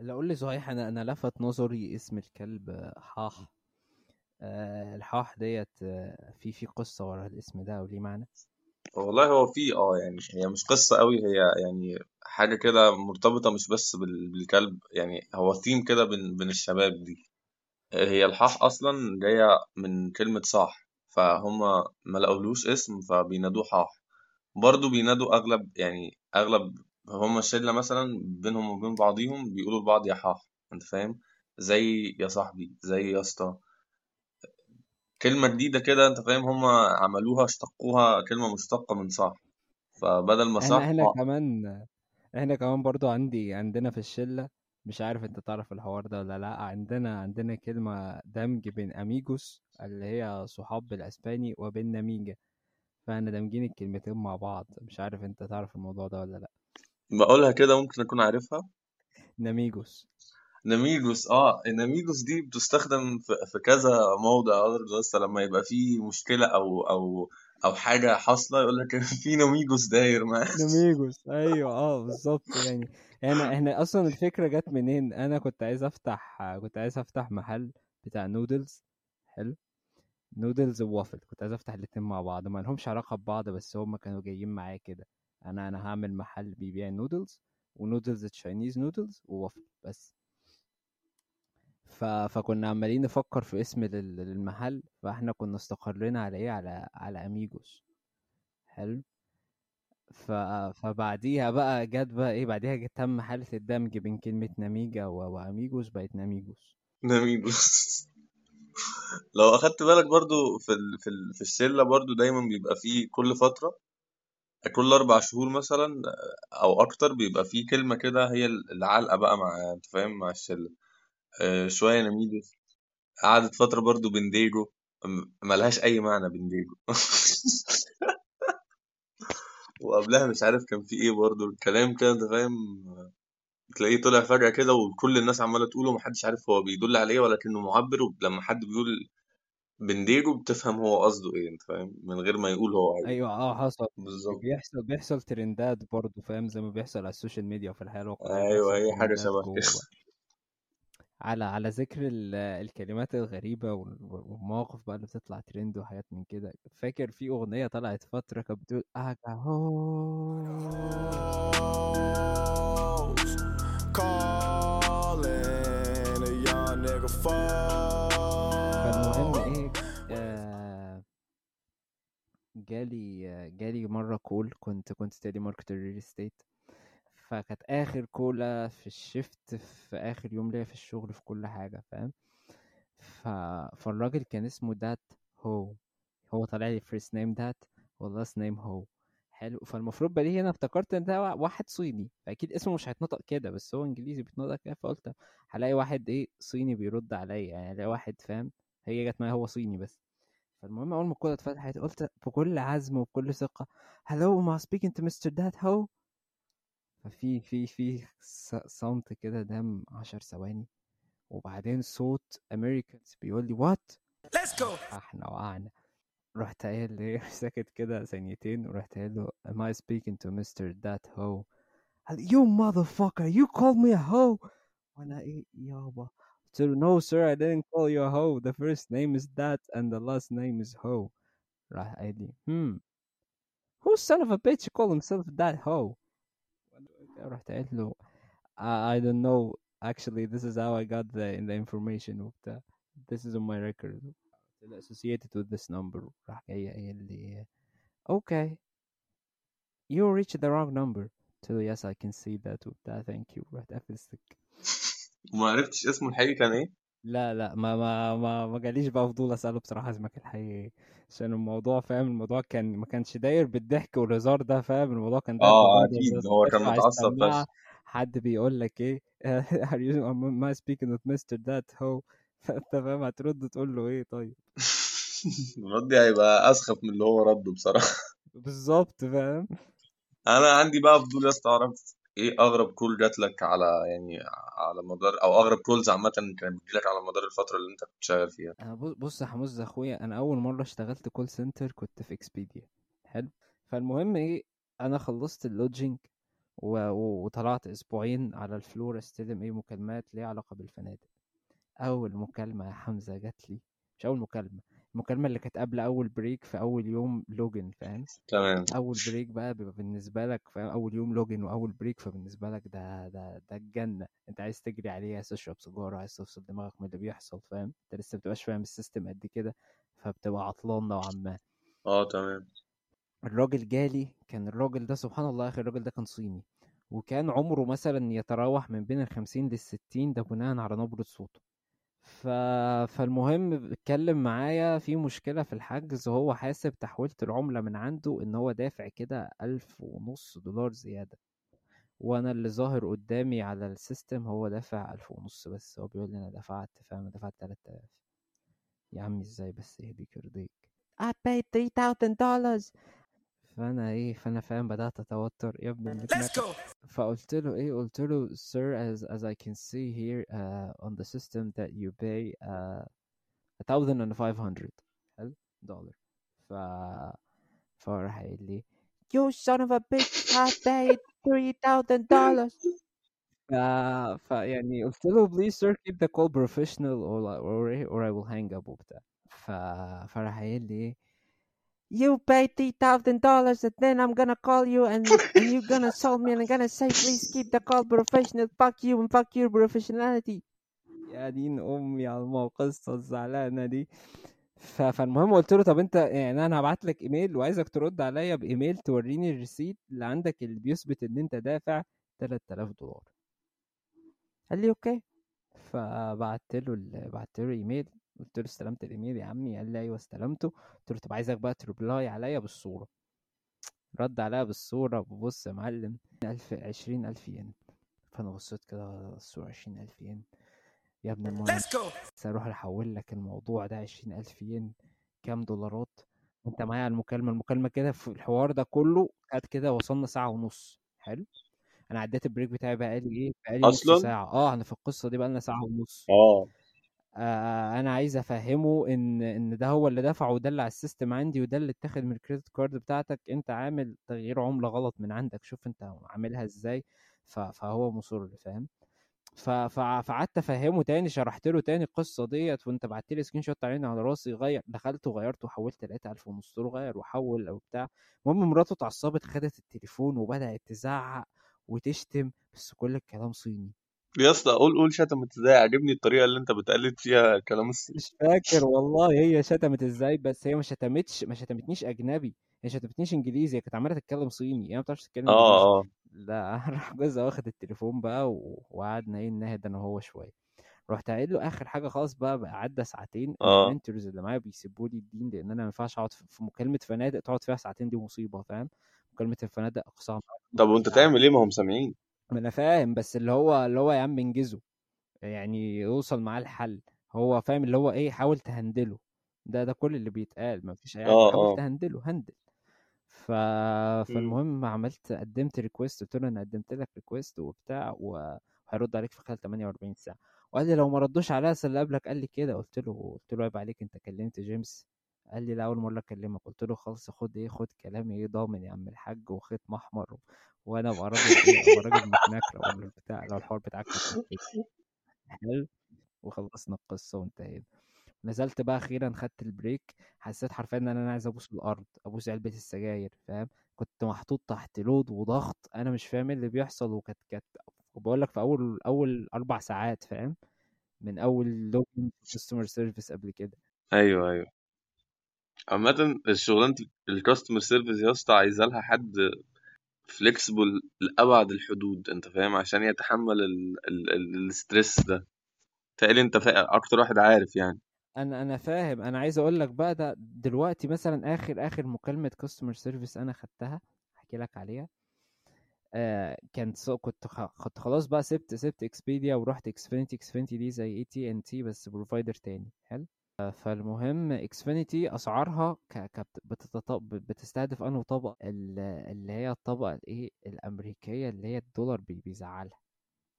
اللي أقول لي صحيح أنا أنا لفت نظري اسم الكلب حاح. آه الحاح ديت آه، في في قصة ورا الاسم ده وليه معنى؟ والله هو في آه يعني هي مش قصة قوي هي يعني حاجة كده مرتبطة مش بس بال- بالكلب يعني هو ثيم كده بين بين الشباب دي. هي الحاح أصلا جاية من كلمة صاح فهم ما لقولوش اسم فبينادوه حاح. برضه بينادوا أغلب يعني أغلب هم الشلة مثلا بينهم وبين بعضيهم بيقولوا لبعض يا حاح أنت فاهم؟ زي يا صاحبي زي يا اسطى كلمة جديدة كده أنت فاهم هم عملوها اشتقوها كلمة مشتقة من صاح فبدل ما صاح إحنا إحنا حاح كمان إحنا كمان برضو عندي عندنا في الشلة مش عارف أنت تعرف الحوار ده ولا لأ عندنا عندنا كلمة دمج بين اميجوس اللي هي صحاب بالاسباني وبين نميجة. فإحنا دامجين الكلمتين مع بعض مش عارف أنت تعرف الموضوع ده ولا لأ. بقولها كده ممكن أكون عارفها؟ نميجوس ناميجوس آه الناميجوس دي بتستخدم في, كذا موضع بس لما يبقى في مشكلة أو أو أو حاجة حاصلة يقول لك في ناميجوس داير معاك نميجوس أيوه آه بالظبط يعني. إحنا إحنا أصلا الفكرة جت منين؟ أنا كنت عايز أفتح كنت عايز أفتح محل بتاع نودلز حلو noodles و waffle كنت عايز أفتح الاتنين مع بعض ما لهمش علاقة ببعض بس هما كانوا جايين معايا كده. أنا أنا هعمل محل بيبيع نودلز و noodles Chinese noodles و waffle بس. ف... فكنا عمالين نفكر في اسم لل- للمحل فاحنا كنا استقرينا على إيه على على amigos. حلو. ف... فبعديها بقى جت بقى إيه بعديها جت تم حالة الدمج بين كلمة ناميجا و... و amigos بقت ناميجوس ناميجوس لو أخدت بالك برضو في ال... في ال... في الشلة برضو دايما بيبقى في كل فترة كل أربع شهور مثلا أو أكتر بيبقى في كلمة كده هي العلقة بقى مع أنت فاهم مع الشلة آه، شوية ناميجوس قعدت فترة برضو بنديجو ملهاش أي معنى بنديجو وقبلها مش عارف كان في إيه برضو. الكلام كده أنت فاهم؟ تلاقيه طلع فجأة كده وكل الناس عمالة تقوله ومحدش عارف هو بيدل على إيه ولكنه معبر. ولما حد بيقول بنديجو بتفهم هو قصده إيه أنت فاهم؟ من غير ما يقول هو عايز أيوه آه حصل. بالظبط. بيحصل بيحصل trendات برضه فاهم؟ زي ما بيحصل على السوشيال ميديا وفي أيوه بيحصل هي حاجة ترندات شبه كده. على على ذكر ال- الكلمات الغريبة وال- والمواقف بقى اللي بتطلع ترند وحاجات من كده. فاكر في أغنية طلعت فترة كانت بتقول فالمهم. إيه؟ آه جالي جالي مرة call كنت كنت telemarketer real estate فكانت آخر كولة في ال shift في آخر يوم ليا في الشغل في كل حاجة فاهم؟ ف... فالراجل كان اسمه دات هو هو طالع لي first name دات وال last name هو. حلو فالمفروض بديهي هنا افتكرت إن ده وا- واحد صيني فأكيد اسمه مش هيتنطق كده بس هو إنجليزي بيتنطق كده فقلت هلاقي واحد إيه صيني بيرد عليا يعني الاقي واحد فاهم؟ هي جت معايا هو صيني بس. فالمهم أول ما الكوره اتفتحت قلت بكل عزم وبكل ثقة هلو ما speaking to Mr. Dad هو ففي في في صمت كده دام عشر ثواني وبعدين صوت امريكانز بيقول لي وات Let's go. إحنا وقعنا رحت قايل ليه ساكت كده ثانيتين ورحت قايل له am I speaking to Mr. That Ho قال لي, you motherfucker you called me a hoe وأنا إيه يابا قلت له no sir I didn't call you a hoe the first name is that and the last name is Ho راح قايل لي hmm who son of a bitch call himself that hoe رحت قايل له I, I don't know actually this is how I got the, the information وبتاع this is on my record قلت له associated with this number راح جاي قايل لي okay you reached the wrong number قلت له yes I can see that وبتاع thank you رحت قافل السكة وما عرفتش اسمه الحقيقي كان إيه لا لا ما ما ما ما جاليش بقى فضول أسأله بصراحة اسمك الحقيقي عشان الموضوع فاهم الموضوع كان ما كانش داير بالضحك والهزار ده فاهم الموضوع كان داير آه أكيد بس هو كان متعصب فشخ. حد بيقول لك إيه؟ Are you am I speaking with Mr. That Ho فأنت فاهم هترد تقول له إيه؟ طيب. ردي هيبقى أسخف من اللي هو رده بصراحة. بالظبط فاهم؟ أنا عندي بقى فضول يا اسطى أعرف إيه اغرب call جات لك على يعني على مدار أو اغرب calls عامة كانت بتجيلك على مدار الفترة اللي انت كنت شغال فيها؟ أنا بص بص يا حموز اخويا أنا اول مرة اشتغلت call center كنت في اكسبيديا حلو. فالمهم إيه أنا خلصت ال lodging و... وطلعت أسبوعين على ال floor استلم إيه مكالمات ليها علاقة بالفنادق. اول مكالمة يا حمزة جات لي مش اول مكالمة المكالمة اللي كانت قبل أول break في أول يوم login فاهم؟ تمام. أول break بقى بيبقى بالنسبة لك فاهم؟ أول يوم login وأول break فبالنسبة لك ده ده ده الجنة. أنت عايز تجري عليه عايز تشرب سيجارة عايز تفصل دماغك من اللي بيحصل فاهم؟ أنت لسه بتبقاش فاهم ال system قد كده فبتبقى عطلان نوعا ما. آه تمام. الراجل جالي كان الراجل ده سبحان الله يا أخي الراجل ده كان صيني. وكان عمره مثلا يتراوح من بين الخمسين للستين ده بناء على نبرة صوته. ف... فالمهم اتكلم معايا في مشكلة في الحجز هو حاسب تحويلة العملة من عنده إن هو دافع كده ألف ونص دولار زيادة. وأنا اللي ظاهر قدامي على السيستم هو دافع ألف ونص بس هو بيقول لي أنا دفعت فاهم؟ دفعت تلات آلاف. يا عمي إزاي بس؟ يهديك يرضيك I paid 3000 dollars. فانا ايه فانا فاهم بدأت اتوتر يا ابن Let's المكنكة go. فقلت له ايه قلت له sir as as I can see here uh, on the system that you pay uh, 1500 حلو دولار ف فراح قايل لي you son of a bitch I paid 3000 dollars ف... فيعني قلت له please sir keep the call professional or or, or I will hang up وبتاع ف... فراح قايل لي ايه you thousand dollars and then I'm gonna call you and, and you're gonna insult me and I'm gonna say please keep the call professional. Fuck you and fuck your professionality. يا دين أمي على القصة الزعلانه دي. فالمهم قلت له طب أنت يعني أنا هبعت لك إيميل وعايزك ترد عليا بإيميل توريني الريسيت اللي عندك اللي بيثبت إن أنت دافع 3000 دولار. قال لي okay. فبعت له. بعت له إيميل. قلت له استلمت الإيميل يا عمي قال لي أيوه استلمته. قلت له طب عايزك بقى تـ reply عليا بالصورة. رد عليا بالصورة ببص يا معلم 1000 20000 ين. فأنا بصيت كده على الصورة 20000 ين. يا ابن. بس أروح أحول لك الموضوع ده عشرين ألف ين. كام دولارات؟ وانت معايا على المكالمة؟ المكالمة كده في الحوار ده كله قد كده وصلنا ساعة ونص. حلو. أنا عديت ال break بتاعي بقالي إيه؟ بقالي نص أصلا؟ ساعة. آه أنا في القصة دي بقالنا ساعة ونص. آه آه. أنا عايز أفهمه إن إن ده هو اللي دفع وده اللي على ال system عندي وده اللي اتاخد من ال credit card بتاعتك. أنت عامل تغيير عملة غلط من عندك. شوف أنت عاملها إزاي. فهو مصر فاهم؟ فقعدت أفهمه تاني شرحت له تاني القصة ديت وأنت بعت لي screenshot عيني على راسي غير دخلت وغيرت وحولت لقيت 1000 ونص غير وحول أو بتاع. المهم مراته اتعصبت خدت التليفون وبدأت تزعق وتشتم بس كل الكلام صيني. يا اسطى قول قول شتمت إزاي؟ عاجبني الطريقة اللي أنت بتقلد فيها كلام الصين مش فاكر والله هي شتمت إزاي؟ بس هي ما شتمتش ما شتمتنيش أجنبي هي شتمتنيش إنجليزي هي كانت عمالة تتكلم صيني هي ما بتعرفش تتكلم آه آه. لا راح جوزها واخد التليفون بقى و- وقعدنا إيه نهد أنا وهو شوية. رحت قايل له آخر حاجة خلاص بقى بقى عدى ساعتين آه. المنتورز اللي معايا بيسيبوا لي الدين لأن أنا ما ينفعش أقعد في مكالمة فنادق تقعد فيها ساعتين دي مصيبة فاهم؟ مكالمة الفنادق أقصاها طب وأنت تعمل إيه؟ ما هم سامعين. ما أنا فاهم بس اللي هو اللي هو يا عم انجزه. يعني يوصل معاه الحل. هو فاهم اللي هو إيه حاول ت handle ـه. ده ده كل اللي بيتقال. ما فيش أي حاجة. آه حاول آه. ت handle ـه handle. ف... مم. فالمهم عملت قدمت request قلت له أنا قدمت لك request وبتاع وهيرد عليك في خلال 48 ساعة. وقال لي لو ما ردوش عليا اللي قبلك قال لي كده. قلت له قلت له عيب عليك أنت كلمت جيمس. قال لي لا اول مرة أكلمك قلت له خلاص خد إيه خد كلامي إيه ضامن يا عم الحاج وخيط احمر وأنا أبقى راجل إيه أبقى راجل متناك لو البتاع لو الحوار بتاعك حلو. وخلصنا القصة وانتهينا. نزلت بقى أخيرا خدت البريك حسيت حرفيا إن أنا عايز أبوس الأرض أبوس علبة السجاير فاهم؟ كنت محطوط تحت لود وضغط أنا مش فاهم إيه اللي بيحصل وكانت كانت بقول لك في أول أول أربع ساعات فاهم؟ من أول login customer service قبل كده. أيوه أيوه. عامة الشغلانة ال customer service يا اسطى عايزة لها حد flexible لأبعد الحدود أنت فاهم؟ عشان يتحمل ال ال ال ال stress ده. تقريبا أنت فا... أكتر واحد عارف يعني. أنا أنا فاهم. أنا عايز أقول لك بقى ده دلوقتي مثلا آخر آخر مكالمة customer service أنا خدتها احكي لك عليها. آه كانت كنت. كنت خلاص بقى سبت سبت Expedia ورحت Xfinity Xfinity دي زي اي تي ان تي بس provider تاني. حلو؟ فالمهم Xfinity أسعارها ك... بتستهدف أنه طبقه ال- اللي هي الطبقة الإيه الأمريكية اللي هي الدولار بي... بيزعلها.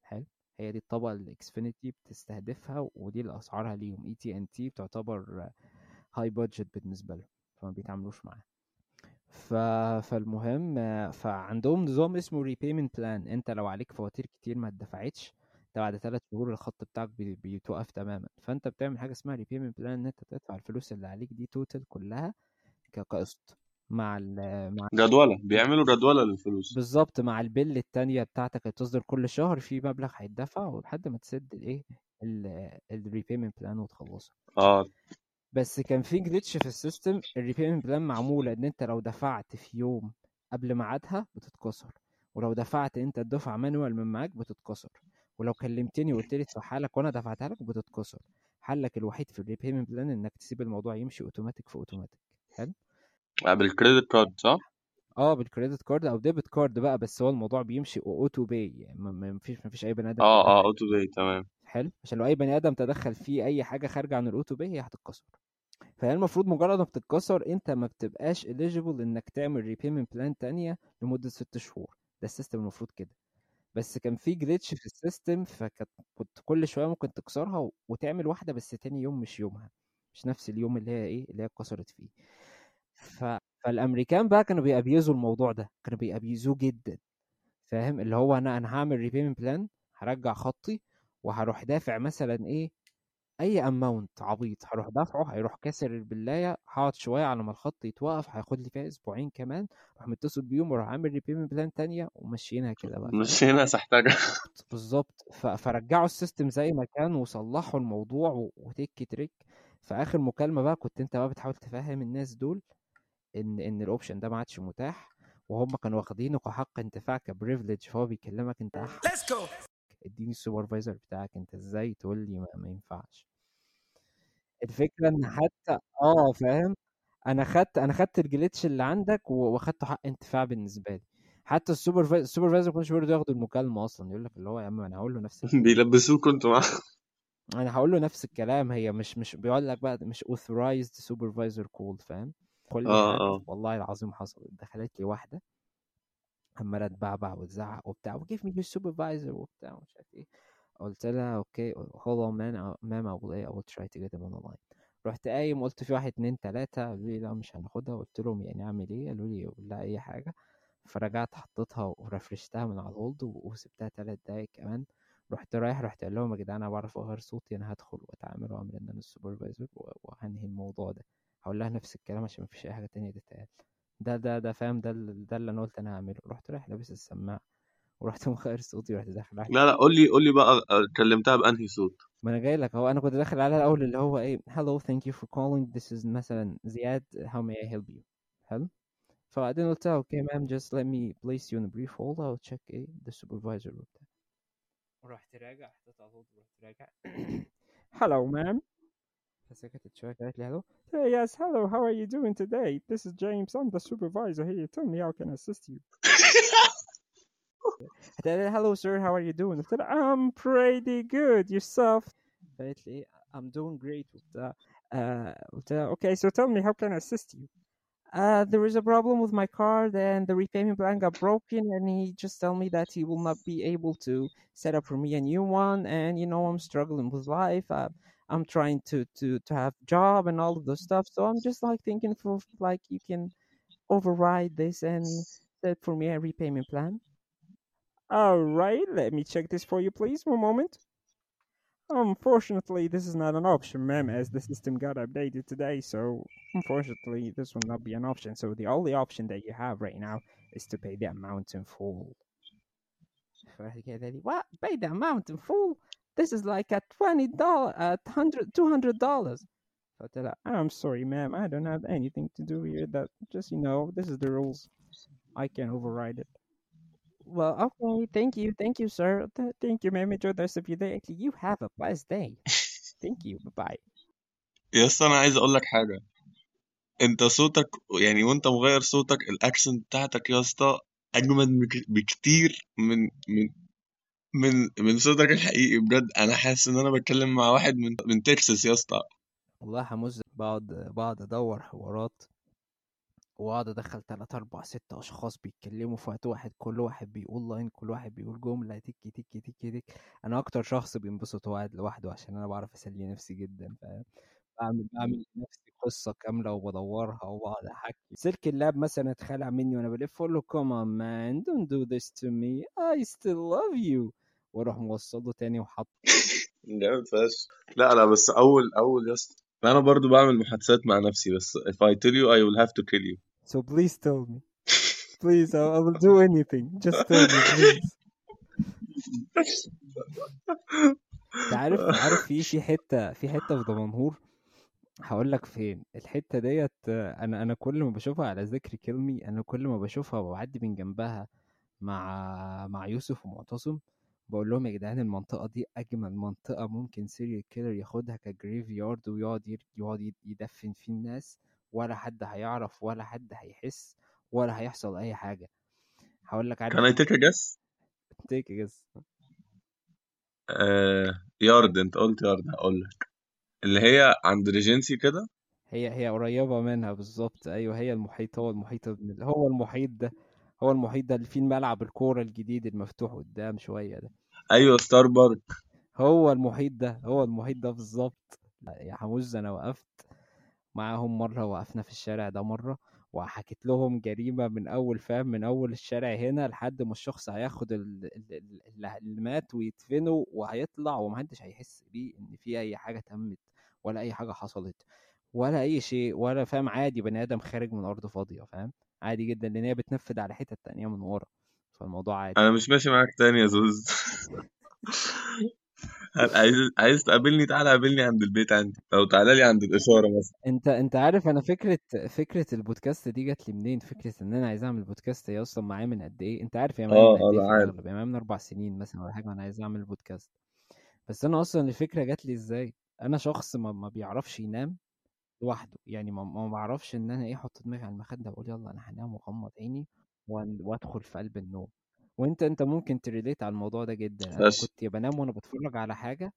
حلو؟ هي دي الطبقة اللي Xfinity بتستهدفها ودي اللي أسعارها ليهم. اي تي ان تي بتعتبر high budget بالنسبة لهم فما بيتعاملوش معاها. ف... فالمهم فعندهم نظام اسمه repayment plan أنت لو عليك فواتير كتير ما اتدفعتش أنت بعد ثلاث شهور الخط بتاعك بي... بيتوقف تماما. فأنت بتعمل حاجة اسمها repayment plan إن أنت تدفع الفلوس اللي عليك دي total كلها كقسط مع ال... مع جدولة بيعملوا جدولة للفلوس. بالظبط مع ال bill التانية بتاعتك اللي بتصدر كل شهر في مبلغ هيتدفع لحد ما تسد الإيه ال repayment plan وتخلصها آه. بس كان في glitch في ال system ال repayment plan معمولة إن أنت لو دفعت في يوم قبل ميعادها بتتكسر ولو دفعت أنت الدفعه manual من معاك بتتكسر. ولو كلمتني وقلت لي ادفعها لك وأنا دفعتها لك بتتكسر. حلك الوحيد في ال repayment plan انك تسيب الموضوع يمشي اوتوماتيك في اوتوماتيك حلو؟ بال credit card صح؟ آه بال credit card أو debit card بقى بس هو الموضوع بيمشي auto pay يعني ما ما فيش ما فيش أي بني آدم آه آه auto pay تمام. حلو؟ عشان لو أي بني آدم تدخل فيه أي حاجة خارجة عن ال auto pay هي هتتكسر. فهي المفروض مجرد ما بتتكسر أنت ما بتبقاش eligible إنك تعمل repayment plan تانية لمدة ست شهور. ده ال system المفروض كده. بس كان في glitch في ال system فكنت كنت كل شوية ممكن تكسرها وتعمل واحدة بس تاني يوم مش يومها مش نفس اليوم اللي هي إيه اللي هي اتكسرت فيه. ف... فالأمريكان بقى كانوا بيأبيزوا الموضوع ده كانوا بيأبيزوه جدا فاهم؟ اللي هو أنا أنا هعمل repayment plan هرجع خطي وهروح دافع مثلا إيه أي amount عبيط هروح دافعه هيروح كاسر ال plan هقعد شوية على ما الخط يتوقف هياخد لي فيها أسبوعين كمان أروح متصل بيهم وأروح عامل repayment plan تانية وماشيينها كده بقى مش فاهم هنا سحتاجة بالظبط فرجعوا ال system زي ما كان وصلحوا الموضوع و- وتك تريك. في آخر مكالمة بقى كنت أنت بقى بتحاول تفهم الناس دول إن إن ال option ده ما عادش متاح وهم كانوا واخدينه كحق انتفاع ك privilege فهو بيكلمك أنت احق Let's go. اديني ال supervisor بتاعك انت إزاي تقول لي ما, ما ينفعش. الفكرة إن حتى آه فاهم؟ أنا خدت أنا خدت ال glitch اللي عندك واخدته حق انتفاع بالنسبة لي. حتى ال supervisor ال supervisor ما كانش بيرضى ياخدوا المكالمة أصلا يقول لك اللي هو يا عم أنا هقول له نفس الكلام. بيلبسوك أنتوا معاه أنا هقول له نفس الكلام هي مش مش بيقول لك بقى مش authorized supervisor call فاهم؟ كل حد آه. والله العظيم حصل دخلت لي واحدة عماله تبعبع وتزعق وبتاع و give me your supervisor وبتاع ومش عارف إيه. قلت لها okay I will, I will try to get him on the line. رحت قايم قلت في واحد اتنين تلاتة قالوا لي لا مش هناخدها. قلت لهم يعني أعمل إيه؟ قالوا لي لا أي حاجة. فرجعت حطيتها ورفرشتها من على ال hold وسبتها تلات دقايق كمان. رحت رايح رحت قال لهم يا جدعان أنا بعرف أغير صوتي أنا هدخل وأتعامل وأعمل إن أنا ال supervisor وهنهي الموضوع ده. هقول لها نفس الكلام عشان مفيش أي حاجة تانية تتقال. ده ده ده فاهم ده ده اللي أنا قلت أنا هعمله. رحت رايح لابس السماعة ورحت مغير صوتي ورحت داخل عليها لا لا قول لي قول لي بقى آه، كلمتها بأنهي صوت؟ ما أنا جاي لك أهو. أنا كنت داخل على الأول اللي هو إيه hello thank you for calling. This is مثلا زياد. How may I help you? حلو. فبعدين قلت لها okay ma'am. Just let me place you in a brief hold. I'll check إيه the supervisor. وبتاع ورحت راجع حطيت على الهولد ورحت راجع. Hello ma'am. Has I directly? Eh, hello? Hey, yes, hello. How are you doing today? This is James. I'm the supervisor here. Tell me how can I assist you? Eh, hello, sir. How are you doing? I'm pretty good. Yourself? Lately, I'm doing great. With the, uh, with the, okay, so tell me, how can I assist you? Uh, there is a problem with my card and the repayment plan got broken and he just told me that he will not be able to set up for me a new one and you know i'm struggling with life uh, I'm trying to to to have job and all of those stuff. So I'm just like thinking for like you can override this and set for me a repayment plan. All right, let me check this for you, please. One moment. Unfortunately, this is not an option, ma'am, as the system got updated today. So, unfortunately, this will not be an option. So, the only option that you have right now is to pay the amount in full. What pay the amount in full? This is like a twenty dollar, a hundred, two hundred dollars. فقلت لها, I'm sorry, ma'am. I don't have anything to do here. That just you know, this is the rules. I can override it. Well, okay. Thank you. Thank you, sir. Th- Thank you, ma'am. Enjoy the rest of your day. Actually, you have a blessed day. Thank you. Bye-bye. يا اسطى انا عايز اقول لك حاجه انت صوتك يعني وانت مغير صوتك الاكسنت بتاعتك يا اسطى اجمد بك- بكتير من من من من صوتك الحقيقي بجد. أنا حاسس إن أنا بتكلم مع واحد من من تكساس يا اسطى. والله همز بقعد بقعد أدور حوارات وأقعد أدخل تلات أربع ست أشخاص بيتكلموا في وقت واحد كل واحد بيقول line كل واحد بيقول جملة تك تك تك تك. أنا أكتر شخص بينبسط وهو قاعد لوحده عشان أنا بعرف أسلي نفسي جدا فاهم؟ بعمل بعمل لنفسي قصة كاملة وبدورها وبقعد أحكي. سلك ال lap مثلا اتخلع مني وأنا بلف أقول له oh man don't do this to me. I still love you. وأروح موصله تاني وحط. جامد فشخ. لا لا بس أول أول يا اسطى. أنا برضو بعمل محادثات مع نفسي بس if I tell you I will have to kill you. So please tell me. Please I, will do anything. Just tell me please. أنت عارف عارف في في حتة في حتة في دمنهور؟ هقول لك فين. الحتة ديت أنا أنا كل ما بشوفها على ذكر كلمي أنا كل ما بشوفها وبعدي من جنبها مع مع يوسف ومعتصم بقول لهم يا جدعان المنطقة دي أجمل منطقة ممكن serial killer ياخدها ك graveyard ويقعد يقعد يد- يدفن فيه الناس ولا حد هيعرف ولا حد هيحس ولا هيحصل أي حاجة. هقول لك I take a guess take guess yard أنت قلت يارد هقول لك. اللي هي عند ريجنسي كده؟ هي هي قريبة منها بالظبط. أيوه هي المحيط هو المحيط هو المحيط ده. هو المحيط ده اللي فيه الملعب الكورة الجديد المفتوح قدام شوية ده. أيوه ستار بارك. هو المحيط ده هو المحيط ده بالظبط. يا حموز أنا وقفت معاهم مرة وقفنا في الشارع ده مرة وحكيت لهم جريمة من أول فاهم من أول الشارع هنا لحد ما الشخص هياخد ال- ال- ال- اللي مات ويدفنه وهيطلع ومحدش هيحس بيه إن في أي حاجة تمت ولا أي حاجة حصلت. ولا أي شيء ولا فاهم عادي بني آدم خارج من أرض فاضية فاهم؟ عادي جدا لأن هي بتنفذ على حتة تانية من ورا فالموضوع عادي. أنا مش ماشي معاك تاني يا زوز. عايز عايز تقابلني؟ تعالى قابلني عند البيت عندي أو تعالى لي عند الإشارة مثلا. أنت أنت عارف أنا فكرة فكرة البودكاست دي جات لي منين؟ فكرة إن أنا عايز أعمل بودكاست هي أصلا معايا من قد إيه؟ أنت عارف هي معايا من آه قد إيه أنا في عارف. هي معايا من أربع سنين مثلا ولا حاجة وأنا عايز أعمل بودكاست. بس أنا أصلا الفكرة جات لي إزاي؟ أنا شخص ما, ما بيعرفش ينام لوحده. يعني ما, ما بعرفش إن أنا إيه أحط دماغي على المخدة وأقول يلا أنا هنام وأغمض عيني وأدخل في قلب النوم. وأنت أنت ممكن ت relate على الموضوع ده جدا. أنا بس كنت يا بنام وأنا بتفرج على حاجة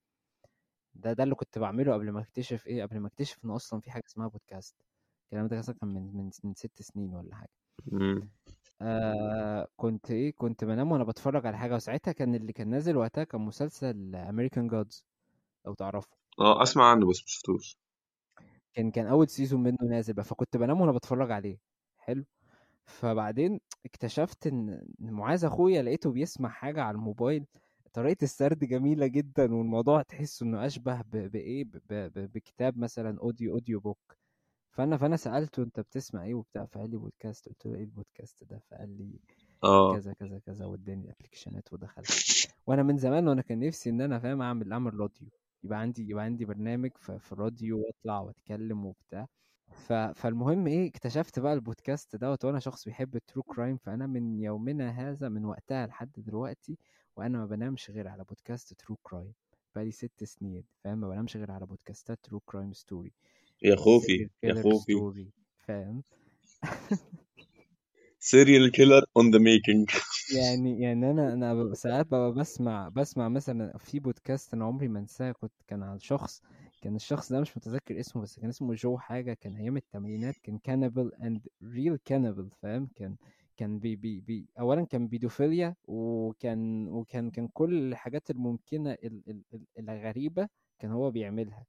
ده ده اللي كنت بعمله قبل ما أكتشف إيه قبل ما أكتشف إن أصلا في حاجة اسمها بودكاست الكلام ده مثلا كان من من من ست سنين ولا حاجة. مم. آه كنت إيه كنت بنام وأنا بتفرج على حاجة وساعتها كان اللي كان نازل وقتها كان مسلسل American Gods لو تعرفه. آه أسمع عنه بس مشفتوش. كان كان أول season منه نازل بقى فكنت بنام وأنا بتفرج عليه. حلو. فبعدين اكتشفت إن إن معاذ أخويا لقيته بيسمع حاجة على الموبايل. طريقة السرد جميلة جدا والموضوع تحس إنه أشبه بايه بكتاب مثلا audio audio book فأنا فأنا سألته أنت بتسمع إيه وبتاع فقال لي بودكاست قلت له إيه البودكاست ده؟ فقال لي آه. كذا كذا كذا واداني الابلكيشنات ودخلت. وأنا من زمان وأنا كان نفسي إن أنا فاهم أعمل أعمل راديو يبقى عندي يبقى عندي برنامج في في الراديو واطلع واتكلم وبتاع. ف... فالمهم إيه اكتشفت بقى البودكاست دوت وأنا شخص بيحب ال true crime فأنا من يومنا هذا من وقتها لحد دلوقتي وأنا ما بنامش غير على بودكاست true crime بقالي ست سنين فاهم؟ ما بنامش غير على بودكاستات true crime story يا خوفي يا خوفي. فاهم؟ serial killer on the making يعني يعني أنا أنا ساعات ببقى بسمع بسمع مثلا في بودكاست أنا عمري ما أنساه كنت كان عن شخص كان الشخص ده مش متذكر اسمه بس كان اسمه جو حاجة. كان أيام الثمانينات كان cannibal and real cannibal فاهم؟ كان كان بي بي بي اولا كان بيدوفيليا وكان وكان كان كل الحاجات الممكنة ال- ال- ال- الغريبة كان هو بيعملها.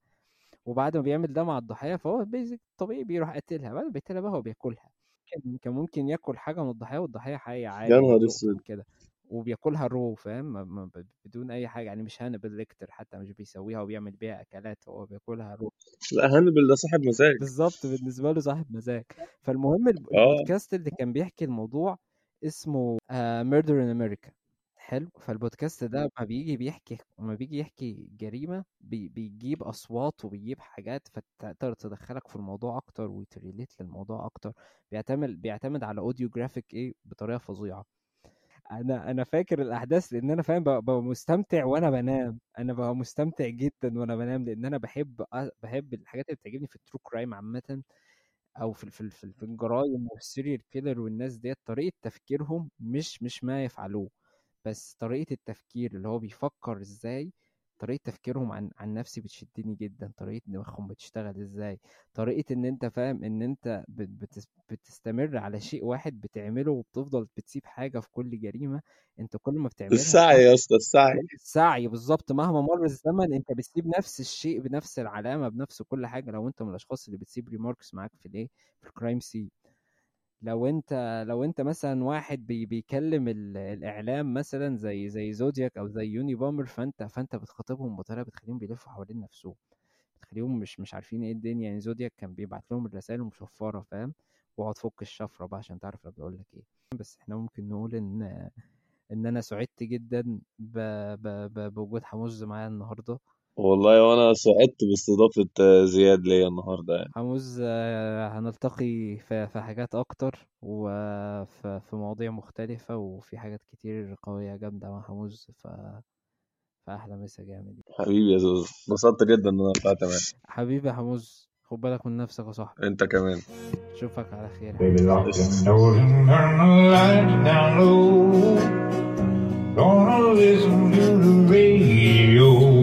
وبعد ما بيعمل ده مع الضحية فهو basic طبيعي بيروح قاتلها. بعد ما بيقتلها بقى هو بياكلها. كان كان ممكن ياكل حاجة من الضحية والضحية حيه عادي يا نهار أسود! كده وبياكلها raw فاهم؟ بدون أي حاجة يعني مش هانيبال ليكتر حتى مش بيسويها وبيعمل بيها أكلات هو بياكلها raw. لا هانيبال ده صاحب مزاج. بالظبط بالنسبة له صاحب مزاج. فالمهم الب- البودكاست اللي كان بيحكي الموضوع اسمه Murder in America حلو فالبودكاست ده ما بيجي بيحكي ما بيجي يحكي جريمة بي بيجيب أصوات وبيجيب حاجات فتقدر تدخلك في الموضوع أكتر وت relate للموضوع أكتر. بيعتمد بيعتمد على audio graphic إيه بطريقة فظيعة. أنا أنا فاكر الأحداث لأن أنا فاهم ببقى مستمتع وأنا بنام. أنا ببقى مستمتع جدا وأنا بنام لأن أنا بحب بحب الحاجات اللي بتعجبني في ال true crime عامه أو في في في في الجرايم وال serial killer والناس ديت طريقة تفكيرهم مش مش ما يفعلوه. بس طريقة التفكير اللي هو بيفكر إزاي طريقة تفكيرهم عن عن نفسي بتشدني جدا طريقة دماغهم بتشتغل إزاي طريقة إن أنت فاهم إن أنت بت- بتس- بتستمر على شيء واحد بتعمله وبتفضل بتسيب حاجة في كل جريمة أنت كل ما بتعملها السعي يا اسطى السعي. السعي بالظبط مهما مر الزمن أنت بتسيب نفس الشيء بنفس العلامة بنفس كل حاجة لو أنت من الأشخاص اللي بتسيب remarks معاك في الإيه؟ في ال crime scene لو أنت لو أنت مثلا واحد بي بيكلم ال- الإعلام مثلا زي زي زودياك أو زي Unabomber فأنت فأنت بتخاطبهم بطريقة بتخليهم بيلفوا حوالين نفسهم. بتخليهم مش مش عارفين إيه الدنيا. يعني زودياك كان بيبعت لهم الرسائل مشفره فاهم؟ واقعد فك الشفرة بقى عشان تعرف أنا بقول لك إيه. بس إحنا ممكن نقول إن إن أنا سعدت جدا ب... ب... بوجود حموز معايا النهارده. والله وأنا سعدت باستضافة آه، زياد ليا النهارده يعني. حموز آه، هنلتقي في حاجات أكتر وفي مواضيع مختلفة وفي حاجات كتير قوية جامدة مع حموز ف فأحلى مسا جامد. حبيبي يا زوز انبسطت جدا إن أنا طلعت معاك. حبيبي يا حموز خد بالك من نفسك يا صاحبي. أنت كمان. أشوفك على خير. Listen to the radio.